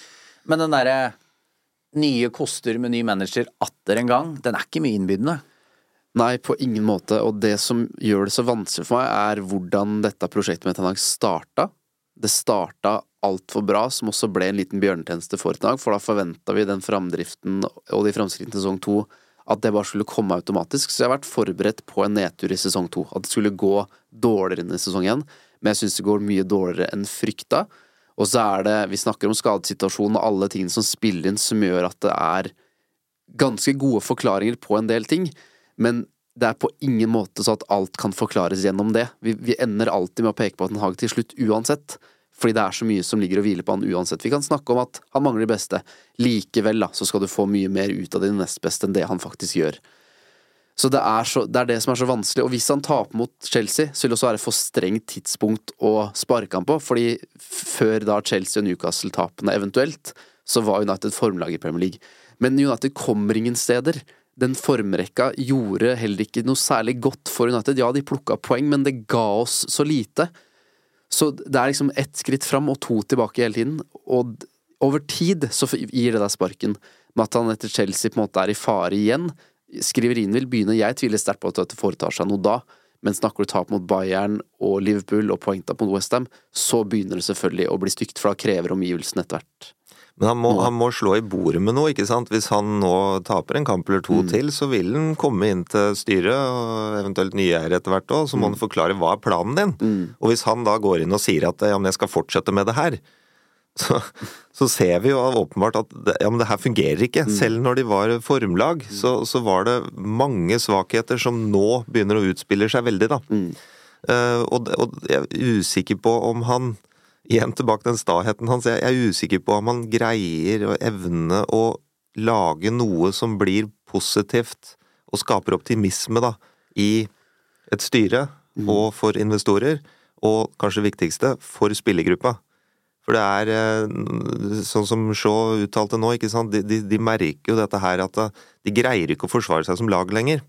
Men den derre nye koster med ny manager atter en gang, den er ikke mye innbydende. Nei, på ingen måte. Og det som gjør det så vanskelig for meg, er hvordan dette prosjektet med Tenag starta. Det starta altfor bra, som også ble en liten bjørnetjeneste for Tenag, for da forventa vi den framdriften og de framskrittene i sesong to at det bare skulle komme automatisk. Så jeg har vært forberedt på en nedtur i sesong to. At det skulle gå dårligere enn i sesong én. Men jeg syns det går mye dårligere enn frykta. Og så er det Vi snakker om skadesituasjonen og alle tingene som spiller inn, som gjør at det er ganske gode forklaringer på en del ting. Men det er på ingen måte så at alt kan forklares gjennom det. Vi, vi ender alltid med å peke på at Ten Hag til slutt uansett. Fordi det er så mye som ligger og hviler på han uansett. Vi kan snakke om at han mangler det beste. Likevel da, så skal du få mye mer ut av din nest beste enn det han faktisk gjør. Så det, så det er det som er så vanskelig. Og hvis han taper mot Chelsea, så vil det også være for strengt tidspunkt å sparke han på. Fordi før da Chelsea og Newcastle-tapene eventuelt, så var United formlag i Premier League. Men United kommer ingen steder den formrekka gjorde heller ikke noe særlig godt for United. Ja, de plukka poeng, men det ga oss så lite. Så det er liksom ett skritt fram og to tilbake hele tiden. Og over tid så gir det deg sparken. Med at han etter Chelsea på en måte er i fare igjen. Skriverien vil begynne. Jeg tviler sterkt på at dette foretar seg noe da. Men snakker du tap mot Bayern og Liverpool og poengtap mot Westham, så begynner det selvfølgelig å bli stygt, for da krever omgivelsene etter hvert. Men han må, han må, slå i bordet med noe, ikke sant. Hvis han nå taper en kamp eller to mm. til, så vil han komme inn til styret, og eventuelt nye eiere etter hvert òg, så må mm. han forklare hva er planen din. Mm. Og hvis han da går inn og sier at ja, men jeg skal fortsette med det her, så, så ser vi jo åpenbart at ja, men det her fungerer ikke. Mm. Selv når de var formlag, så, så, var det mange svakheter som nå begynner å utspille seg veldig, da. Uh, og, og jeg er usikker på om han igjen tilbake til den staheten hans. Jeg er usikker på om han greier å evne å lage noe som blir positivt og skaper optimisme da, i et styre mm. og for investorer, og kanskje viktigste, for spillergruppa. For det er eh, sånn som Shaw uttalte nå? De, de, de merker jo dette her at de greier ikke å forsvare seg som lag lenger.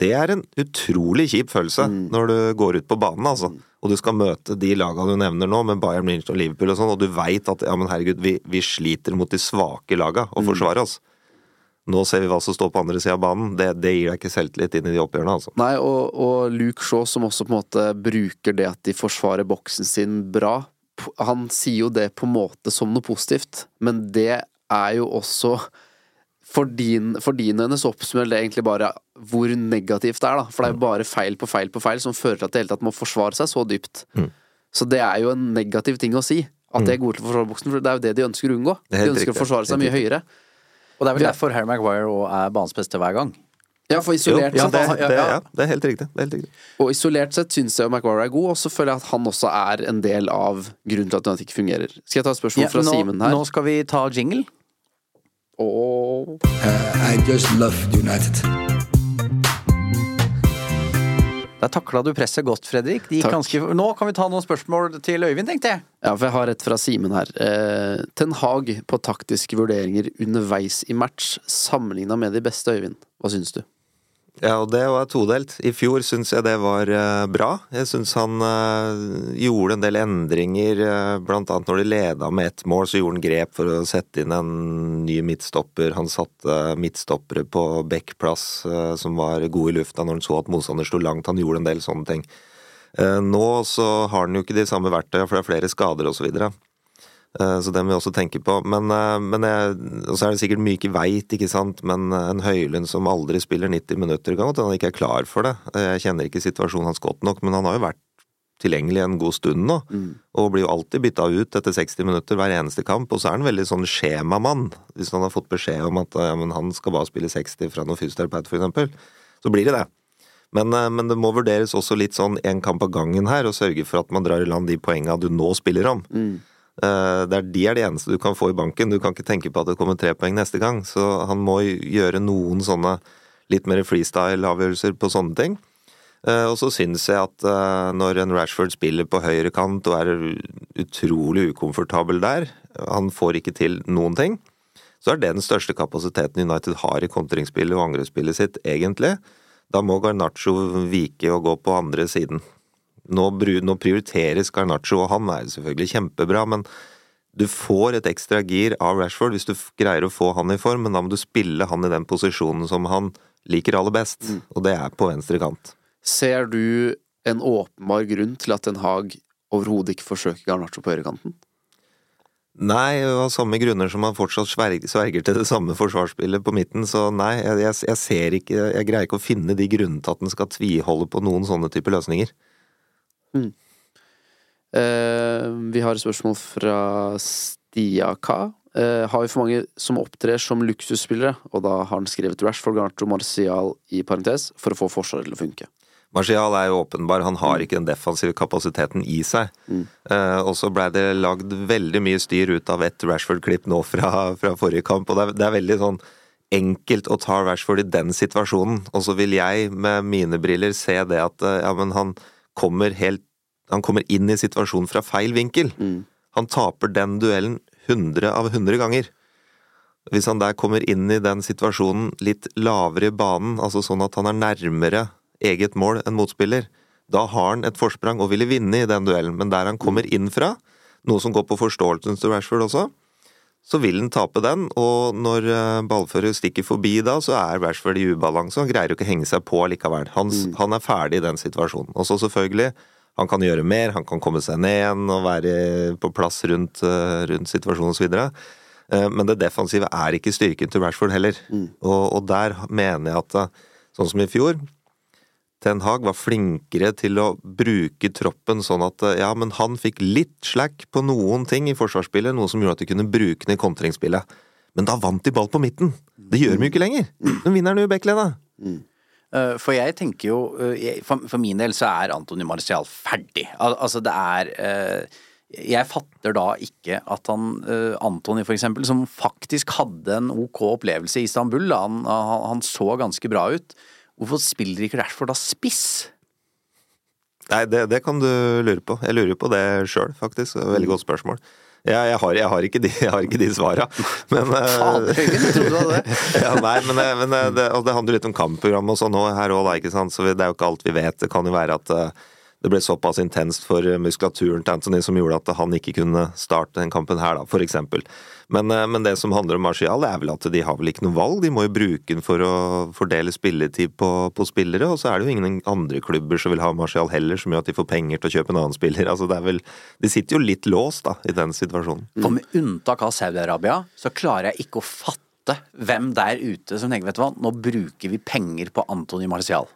Det er en utrolig kjip følelse mm. når du går ut på banen, altså. Mm. Og du skal møte de lagene du nevner nå, med Bayern München og Liverpool og sånn, og du veit at ja, men herregud, vi, vi, sliter mot de svake laga å forsvare oss. Nå ser vi hva som står på andre sida av banen. Det, det gir deg ikke selvtillit inn i de oppgjørene, altså. Nei, og, og Luke Shaw, som også på en måte bruker det at de forsvarer boksen sin bra, han sier jo det på en måte som noe positivt, men det er jo også for din, for din hennes oppsummerer det egentlig bare hvor negativt det er, da. For det er jo bare feil på feil på feil som fører til at det hele tatt må forsvare seg så dypt. Mm. Så det er jo en negativ ting å si. At de er gode til å forsvare boksen, for det er jo det de ønsker å unngå. De ønsker riktig. å forsvare seg mye høyere. Og det er vel er- derfor Harry Maguire òg er banens beste hver gang. Ja, for Jo, isolert ja, det, ja, det, ja. ja, det er helt riktig. Det er helt riktig. Og isolert sett syns jeg Maguire er god, og så føler jeg at han også er en del av grunnen til at United ikke fungerer. Skal jeg ta et spørsmål Ja, fra Simen her? nå skal vi ta jingle. Åh. I just love United. Der takla du presset godt, Fredrik. Ganske... Nå kan vi ta noen spørsmål til Øyvind, tenkte jeg. Ja, for jeg har et fra Simen her. Eh, Ten Hag på taktiske vurderinger underveis i match, sammenligna med de beste, Øyvind. Hva syns du? Ja, og det var todelt. I fjor syns jeg det var eh, bra. Jeg syns han eh, gjorde en del endringer, eh, blant annet når de leda med ett mål, så gjorde han grep for å sette inn en ny midtstopper. Han satte midtstoppere på backplass som var gode i lufta når han så at motstander sto langt. Han gjorde en del sånne ting. Nå så har han jo ikke de samme verktøyene, for det er flere skader osv. Så. Eh, så det må vi også tenke på. Men, eh, men jeg, så er det sikkert mye ikke veit, ikke sant. Men eh, en Høylund som aldri spiller 90 minutter, kan godt hende han ikke er klar for det. Jeg kjenner ikke situasjonen hans godt nok, men han har jo vært tilgjengelig en god stund nå. Og blir jo alltid bytta ut etter 60 minutter hver eneste kamp. Og så er han veldig sånn skjemamann. Hvis han har fått beskjed om at ja, men han skal bare spille 60 fra noen fysioterapeut, eksempel, så blir det det. Men, men det må vurderes også litt sånn en kamp av gangen her, og sørge for at man drar i land de poenga du nå spiller om. Eh, Det er, de er det eneste du kan få i banken. Du kan ikke tenke på at det kommer tre poeng neste gang. Så han må gjøre noen sånne litt mer freestyle-avgjørelser på sånne ting. Eh, Og så syns jeg at eh, når en Rashford spiller på høyre kant og er utrolig ukomfortabel der, han får ikke til noen ting, så er det den største kapasiteten United har i kontringsspillet og angrepsspillet sitt, egentlig. Da må Garnaccio vike og gå på andre siden. Nå, nå prioriteres Garnaccio, og han er jo selvfølgelig kjempebra, men du får et ekstra gir av Rashford hvis du greier å få han i form, men da må du spille han i den posisjonen som han liker aller best, og det er på venstre kant. Ser du en åpenbar grunn til at Den Hag overhodet ikke forsøker Garnaccio på høyrekanten? Nei, av samme grunner som han fortsatt sverger, sverger til det samme forsvarsspillet på midten, så nei, jeg, jeg, ser ikke Jeg greier ikke å finne de grunnene til at han skal tviholde på noen sånne typer løsninger. Eh, vi har et spørsmål fra Stia K. Uh, har vi for mange som opptrer som luksusspillere? Og da har han skrevet Rashford, Garnto, Martial i parentes for å få forsvaret til å funke. Martial er jo åpenbar, han har ikke den defensive kapasiteten i seg. Eh, og så blei det lagd veldig mye styr ut av et Rashford-klipp nå fra, fra forrige kamp, og det er, det er veldig sånn enkelt å ta Rashford i den situasjonen. Og så vil jeg med mine briller se det at uh, ja, men han kommer helt Han kommer inn i situasjonen fra feil vinkel. Han taper den duellen 100 av 100 ganger. Hvis han der kommer inn i den situasjonen litt lavere i banen, altså sånn at han er nærmere eget mål enn motspiller, da har han et forsprang og ville vinne i den duellen. Men der han kommer inn fra, noe som går på forståelsen til Rashford også, så vil han tape den, og når eh, ballfører stikker forbi da, så er Rashford i ubalanse, han greier jo ikke å henge seg på likevel. Han, han er ferdig i den situasjonen. Og så selvfølgelig, han kan gjøre mer, han kan komme seg ned igjen og være på plass rundt, eh, rundt situasjonen osv. Eh, Men det defensive er ikke styrken til Rashford heller. Og, og der mener jeg at sånn som i fjor Ten Hag var flinkere til å bruke troppen sånn at eh, ja, men han fikk litt slack på noen ting i forsvarsspillet, noe som gjorde at de kunne bruke den i kontringsspillet. Men da vant de ball på midten! Det gjør de jo ikke lenger! De vinner nå i backledda! Eh, For jeg tenker jo eh, For min del så er Antony Marcial ferdig. Al altså det er Jeg fatter da ikke at han eh, Antony for eksempel, som faktisk hadde en ok opplevelse i Istanbul, han, han så ganske bra ut. Hvorfor spiller ikke Rashford da spiss? Nei, det, det kan du lure på. Jeg lurer på det sjøl, faktisk. Veldig godt spørsmål. Jeg, jeg, har, jeg, har ikke de, jeg har ikke de svara, men eh, Fader, jeg trodde du hadde det. ja, nei, men, eh, men eh, det, altså, det handler litt om kampprogram og sånn òg her òg, da, ikke sant. Så det er jo ikke alt vi vet. Det kan jo være at det ble såpass intenst for muskulaturen til Anthony som gjorde at han ikke kunne starte den kampen her, da, for eksempel. Men, eh, men det som handler om Martial, er vel at de har vel ikke noe valg. De må jo bruke den for å fordele spilletid på, på spillere, og så er det jo ingen andre klubber som vil ha Martial heller, som gjør at de får penger til å kjøpe en annen spiller. Altså det er vel De sitter jo litt låst, da, i den situasjonen. For med unntak av Saudi-Arabia, så klarer jeg ikke å fatte hvem der ute som tenker, vet du hva, nå bruker vi penger på Antony Martial.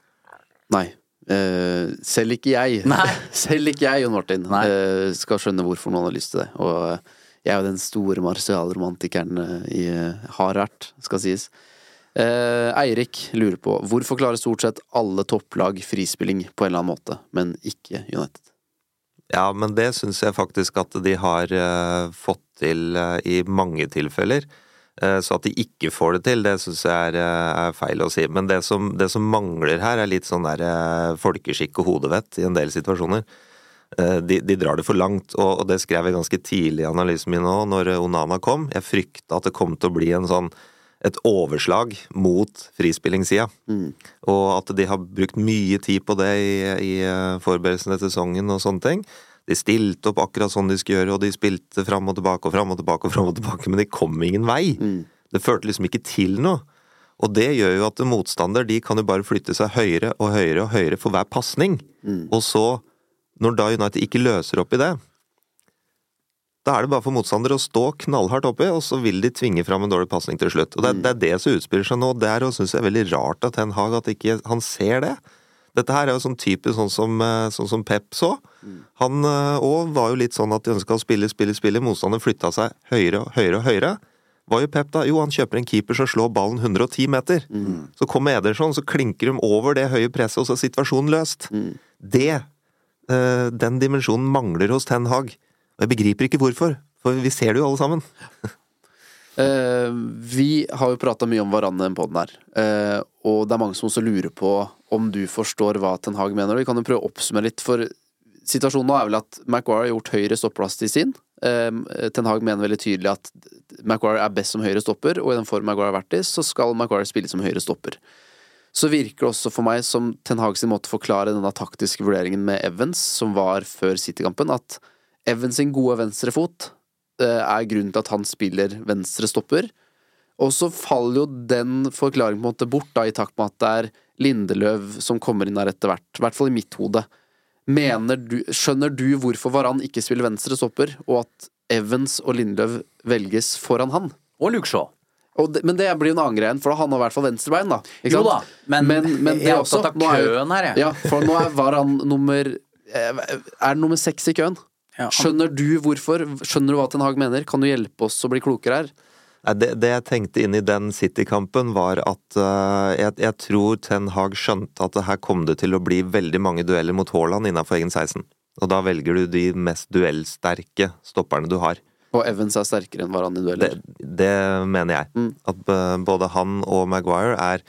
Nei. Eh, selv ikke jeg, Nei. selv ikke jeg, Jon Martin, eh, skal skjønne hvorfor noen har lyst til det. Og eh, jeg er jo den store Martial-romantikeren eh, i uh, har vært, skal sies. Eh, Eirik lurer på hvorfor klarer stort sett alle topplag frispilling på en eller annen måte, men ikke United? Ja, men det syns jeg faktisk at de har fått til i mange tilfeller. Eh, så at de ikke får det til, det syns jeg er, eh, er feil å si. Men det som, det som mangler her, er litt sånn der eh, folkeskikk og hodevett i en del situasjoner. De, de drar det for langt, og, og det skrev jeg ganske tidlig i analysen min òg, når Onana kom. Jeg frykta at det kom til å bli en sånn et overslag mot frispillingssida. Og at de har brukt mye tid på det i, i forberedelsene til sesongen og sånne ting. De stilte opp akkurat sånn de skulle gjøre, og de spilte fram og tilbake og fram og tilbake, og frem og tilbake, men de kom ingen vei. Det førte liksom ikke til noe. Og det gjør jo at motstander de kan jo bare flytte seg høyere og høyere og høyere for hver pasning. Og så, når da United ikke løser opp i det, da er det bare for motstandere å stå knallhardt oppi, og så vil de tvinge fram en dårlig pasning til slutt. Og det, er- det er det som utspiller seg nå. Det er og syns jeg veldig rart at Ten Hag at ikke han ser det. Dette her er jo sånn typisk sånn som, eh, sånn som Pep så. Han òg var jo litt sånn at de ønska å spille, spille, spille. Motstanderen flytta seg høyere og høyere og høyere. Hva gjør Pep da? Jo, han kjøper en keeper som slår ballen 110 meter. Så kommer Ederson, så klinker de over det høye presset, og så er situasjonen løst. Det, eh, den dimensjonen mangler hos Ten Hag. Og jeg begriper ikke hvorfor, for vi ser det jo alle sammen. Eh, vi har jo prata mye om hverandre i den poden her, uh, og det er mange som også lurer på om du forstår hva Ten Hag mener. Vi kan jo prøve å oppsummere litt, for situasjonen nå er vel at Maguire har gjort høyre stopplass til sin. Uh, Ten Hag mener veldig tydelig at Maguire er best som høyre stopper, og i den form Maguire har vært i, så skal Maguire spille som høyre stopper. Så virker det også for meg som Ten Hag sin måte å forklare denne taktiske vurderingen med Evans, som var før City-kampen, at Evans sin gode venstrefot eh, er grunnen til at han spiller venstre stopper. Og så faller jo den forklaringen på en måte bort, da, i takt med at det er Lindeløv som kommer inn der etter hvert. I hvert fall i mitt hode. Mener du, skjønner du hvorfor Varan ikke spiller venstre stopper, og at Evans og Lindeløv velges foran han? Og Luke Shaw. Det, men det blir jo en annen greie, for han har i hvert fall venstrebein, da. Jo da, men jeg er opptatt av køen her, jeg. Ja, for nå er Varan nummer eh, Er nummer seks i køen? Ja, han- Skjønner du hvorfor? Skjønner du hva Ten Hag mener? Kan du hjelpe oss å bli klokere her? Det, det jeg tenkte inn i den City-kampen, var at uh, jeg, jeg tror Ten Hag skjønte at det her kom det til å bli veldig mange dueller mot Haaland innenfor egen 16. Og da velger du de mest duellsterke stopperne du har. Og Evans er sterkere enn Varan i dueller. Det, det mener jeg. Mm. At eh, både han og Maguire er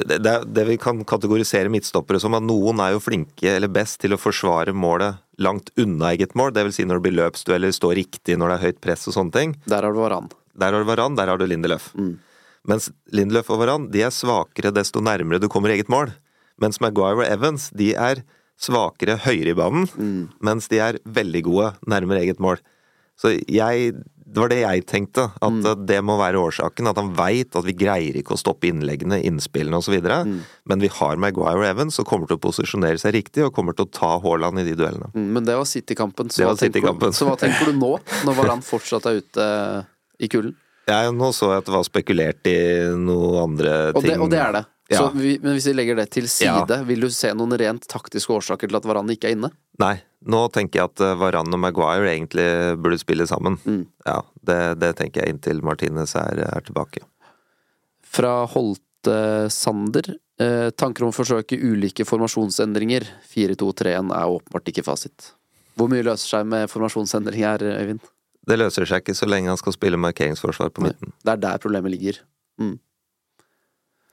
det, det, det vi kan kategorisere midtstoppere som at noen er jo flinke eller best til å forsvare målet langt unna eget mål, dvs. Si når det blir løpsdueller, stå riktig når det er høyt press og sånne ting. Der har du Varan. Der har du Varan, der har du Lindeløf. Mm. Mens Lindeløf og Varan de er svakere desto nærmere du kommer eget mål. Mens Maguire og Evans de er svakere høyere i banen, Mm. mens de er veldig gode nærmere eget mål. Så jeg Det var det jeg tenkte, at Mm. det må være årsaken. At han veit at vi greier ikke å stoppe innleggene, innspillene osv. Mm. Men vi har Maguire og Evans som kommer til å posisjonere seg riktig, og kommer til å ta Haaland i de duellene. Mm, Men det var City-kampen. Så, City-kampen. så hva tenker du nå, når Varan fortsatt er ute i kulden? Ja, nå så jeg at det var spekulert i noe andre Og ting. det, og det er det. Ja. Så vi, men hvis vi legger det til side, Ja. vil du se noen rent taktiske årsaker til at Varan ikke er inne? Nei, nå tenker jeg at Varan Varane og Maguire egentlig burde spille sammen. Mm. Ja, det, det tenker jeg inntil Martinez er, er tilbake. Fra Holte Sander. Eh, tanker om å forsøke ulike formasjonsendringer. 4-2-3-1 er åpenbart ikke fasit. Hvor mye løser seg med formasjonsendring her, Øyvind? Det løser seg ikke så lenge han skal spille markeringsforsvar på midten. Det er der problemet ligger. Mm.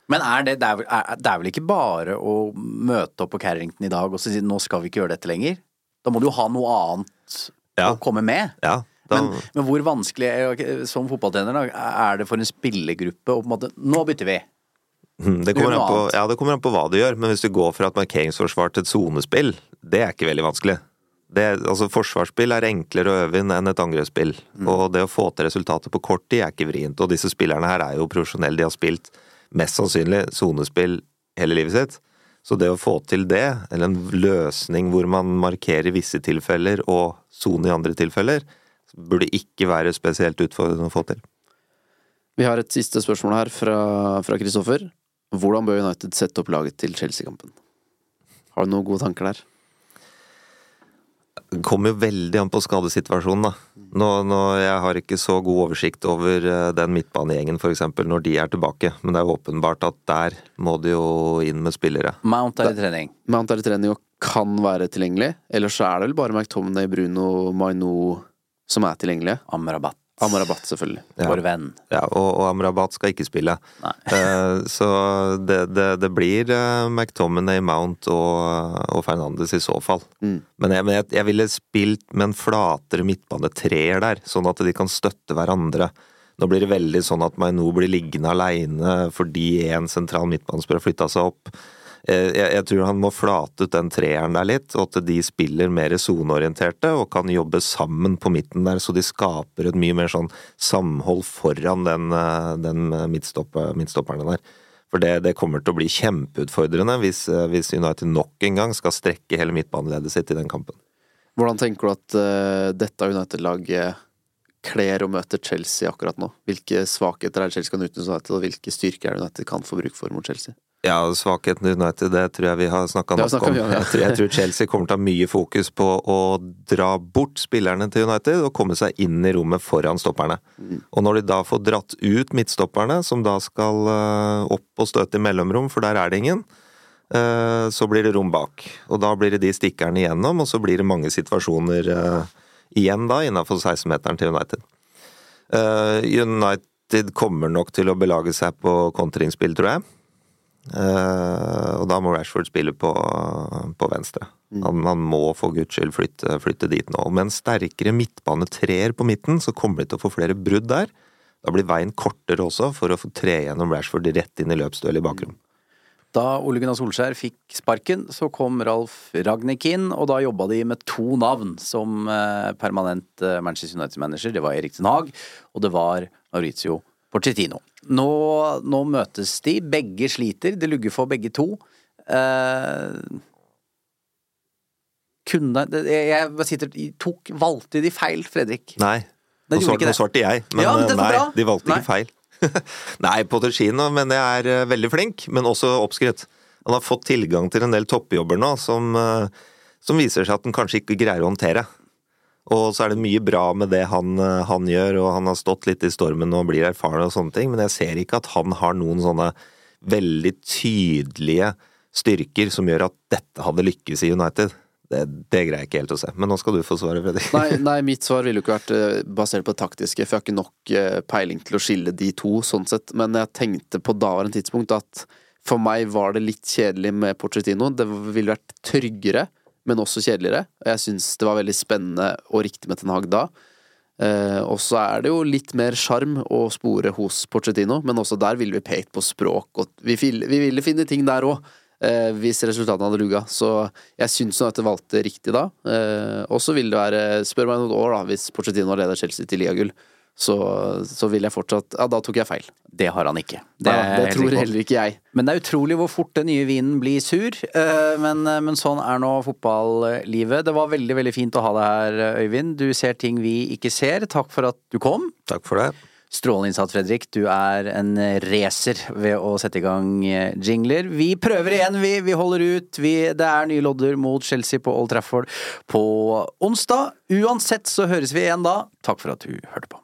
Men er det, det, er, er, det er vel ikke bare å møte opp på Carrington i dag og si nå skal vi ikke gjøre dette lenger? Da må du jo ha noe annet Ja. å komme med. Ja, da, Men, men hvor vanskelig er, som fotballtrener er det for en spillergruppe å på en måte Nå bytter vi. Mm, Det kommer, an på, ja, det kommer an på hva du gjør, men hvis du går fra et markeringsforsvar til et sonespill, det er ikke veldig vanskelig. Det, altså Forsvarsspill er enklere å øve inn enn et angrepsspill. Mm. Og det å få til resultater på kort tid er ikke vrient. Og disse spillerne her er jo profesjonelle, de har spilt mest sannsynlig sonespill hele livet sitt. Så det å få til det, eller en løsning hvor man markerer visse tilfeller og sone i andre tilfeller, burde ikke være spesielt utfordrende å få til. Vi har et siste spørsmål her fra fra Kristoffer. Hvordan bør United sette opp laget til Chelsea-kampen? Har du noen gode tanker der? Det kommer jo veldig an på skadesituasjonen, da. Nå, nå, jeg har ikke så god oversikt over eh, den midtbanegjengen, f.eks., når de er tilbake. Men det er jo åpenbart at der må de jo inn med spillere. Mount er i trening. Mount er i trening og kan være tilgjengelig. Ellers så er det vel bare McTominay, Bruno, Maino som er tilgjengelige. Amrabat. Amrabat, selvfølgelig. Ja. Vår venn. Ja, og, og Amrabat skal ikke spille. Eh, så det, det, det blir eh, McTominay, Mount og, og Fernandes i så fall. Mm. Men, jeg, men jeg, jeg ville spilt med en flatere midtbanetreer der, sånn at de kan støtte hverandre. Nå blir det veldig sånn at Maino blir liggende aleine fordi en sentral midtbanespiller har flytta seg opp. Eh, Jeg, jeg tror han må flate ut den treeren der litt, og at de spiller mer soneorienterte og kan jobbe sammen på midten der, så de skaper et mye mer sånn samhold foran den, eh, den midtstopper, midtstopperne der. For det, det kommer til å bli kjempeutfordrende hvis, eh, hvis United nok en gang skal strekke hele midtbaneleddet sitt i den kampen. Hvordan tenker du at uh, dette United-laget kler å møte Chelsea akkurat nå? Hvilke svakheter er det Chelsea kan utnytte og hvilke styrker er det United kan få bruk for mot Chelsea? Ja, svakheten i United, det tror jeg vi har snakka nok om. om, ja. Jeg tror, jeg tror Chelsea kommer til å ha mye fokus på å dra bort spillerne til United og komme seg inn i rommet foran stopperne. Og når de da får dratt ut midtstopperne, som da skal eh, opp og støte i mellomrom, for der er det ingen, eh, så blir det rom bak. Og da blir det de stikkerne igjennom, og så blir det mange situasjoner eh, igjen da innafor 16-meteren til United. United kommer nok til å belage seg på kontringsspill, tror jeg. Eh, og da må Rashford spille på, på venstre. Han, han må for guds skyld flytte, flytte dit nå. Med en sterkere midtbanetreer på midten, så kommer de til å få flere brudd der. Da blir veien kortere også, for å få tre gjennom Rashford rett inn i løpsduell i bakrom. Da Ole Gunnar Solskjær fikk sparken, så kom Ralf Ragnhild inn, og da jobba de med to navn som eh, permanent eh, Manchester United-manager. Det var Erik Den Haag, og det var Maurizio Pochettino. Nå, nå møtes de, begge sliter, det lugger for begge to. Eh, kunne Jeg sitter tok, Valgte de feil, Fredrik? Nei. Nei, Nå, svarte, nå svarte jeg, men Ja, men eh, nei, de valgte Nei. ikke feil. nei, Potterkino mener jeg er eh, veldig flink, men også oppskrytt. Han har fått tilgang til en del toppjobber nå som, eh, som viser seg at han kanskje ikke greier å håndtere. Og så er det mye bra med det han, eh, han gjør, og han har stått litt i stormen og blir erfaren og sånne ting, men jeg ser ikke at han har noen sånne veldig tydelige styrker som gjør at dette hadde lykkes i United. Det, det greier jeg ikke helt å se. Men nå skal du få svaret, Fredrik. Nei, nei, mitt svar ville jo ikke vært eh, basert på det taktiske, for jeg har ikke nok eh, peiling til å skille de to, sånn sett. Men jeg tenkte på daværende tidspunkt at for meg var det litt kjedelig med Pochettino. Det ville vært tryggere, men også kjedeligere. Og jeg syns det var veldig spennende og riktig med Ten Hag da. Eh, og så er det jo litt mer sjarm å spore hos Porcetino, men også der ville vi pekt på språk, og vi, vi ville finne ting der òg. Eh, hvis resultatene hadde luga. Så jeg syns det valgte riktig da. Eh, og så vil det være Spør meg noen år, da, hvis Porcetino leder Chelsea til ligagull. Så, så vil jeg fortsatt Ja, da tok jeg feil. Det har han ikke. Det, ja, det, tror heller ikke jeg. Men det er utrolig hvor fort den nye vinen blir sur. eh, Men, men sånn er nå fotballivet. Det var veldig veldig fint å ha deg her, Øyvind. Du ser ting vi ikke ser. Takk for at du kom. Takk for det. Strålende innsats, Fredrik. Du er en racer ved å sette i gang eh, jingler. Vi prøver igjen, vi. Vi holder ut. Vi, det er nye lodder mot Chelsea på Old Trafford på onsdag. Uansett så høres vi igjen da. Takk for at du hørte på.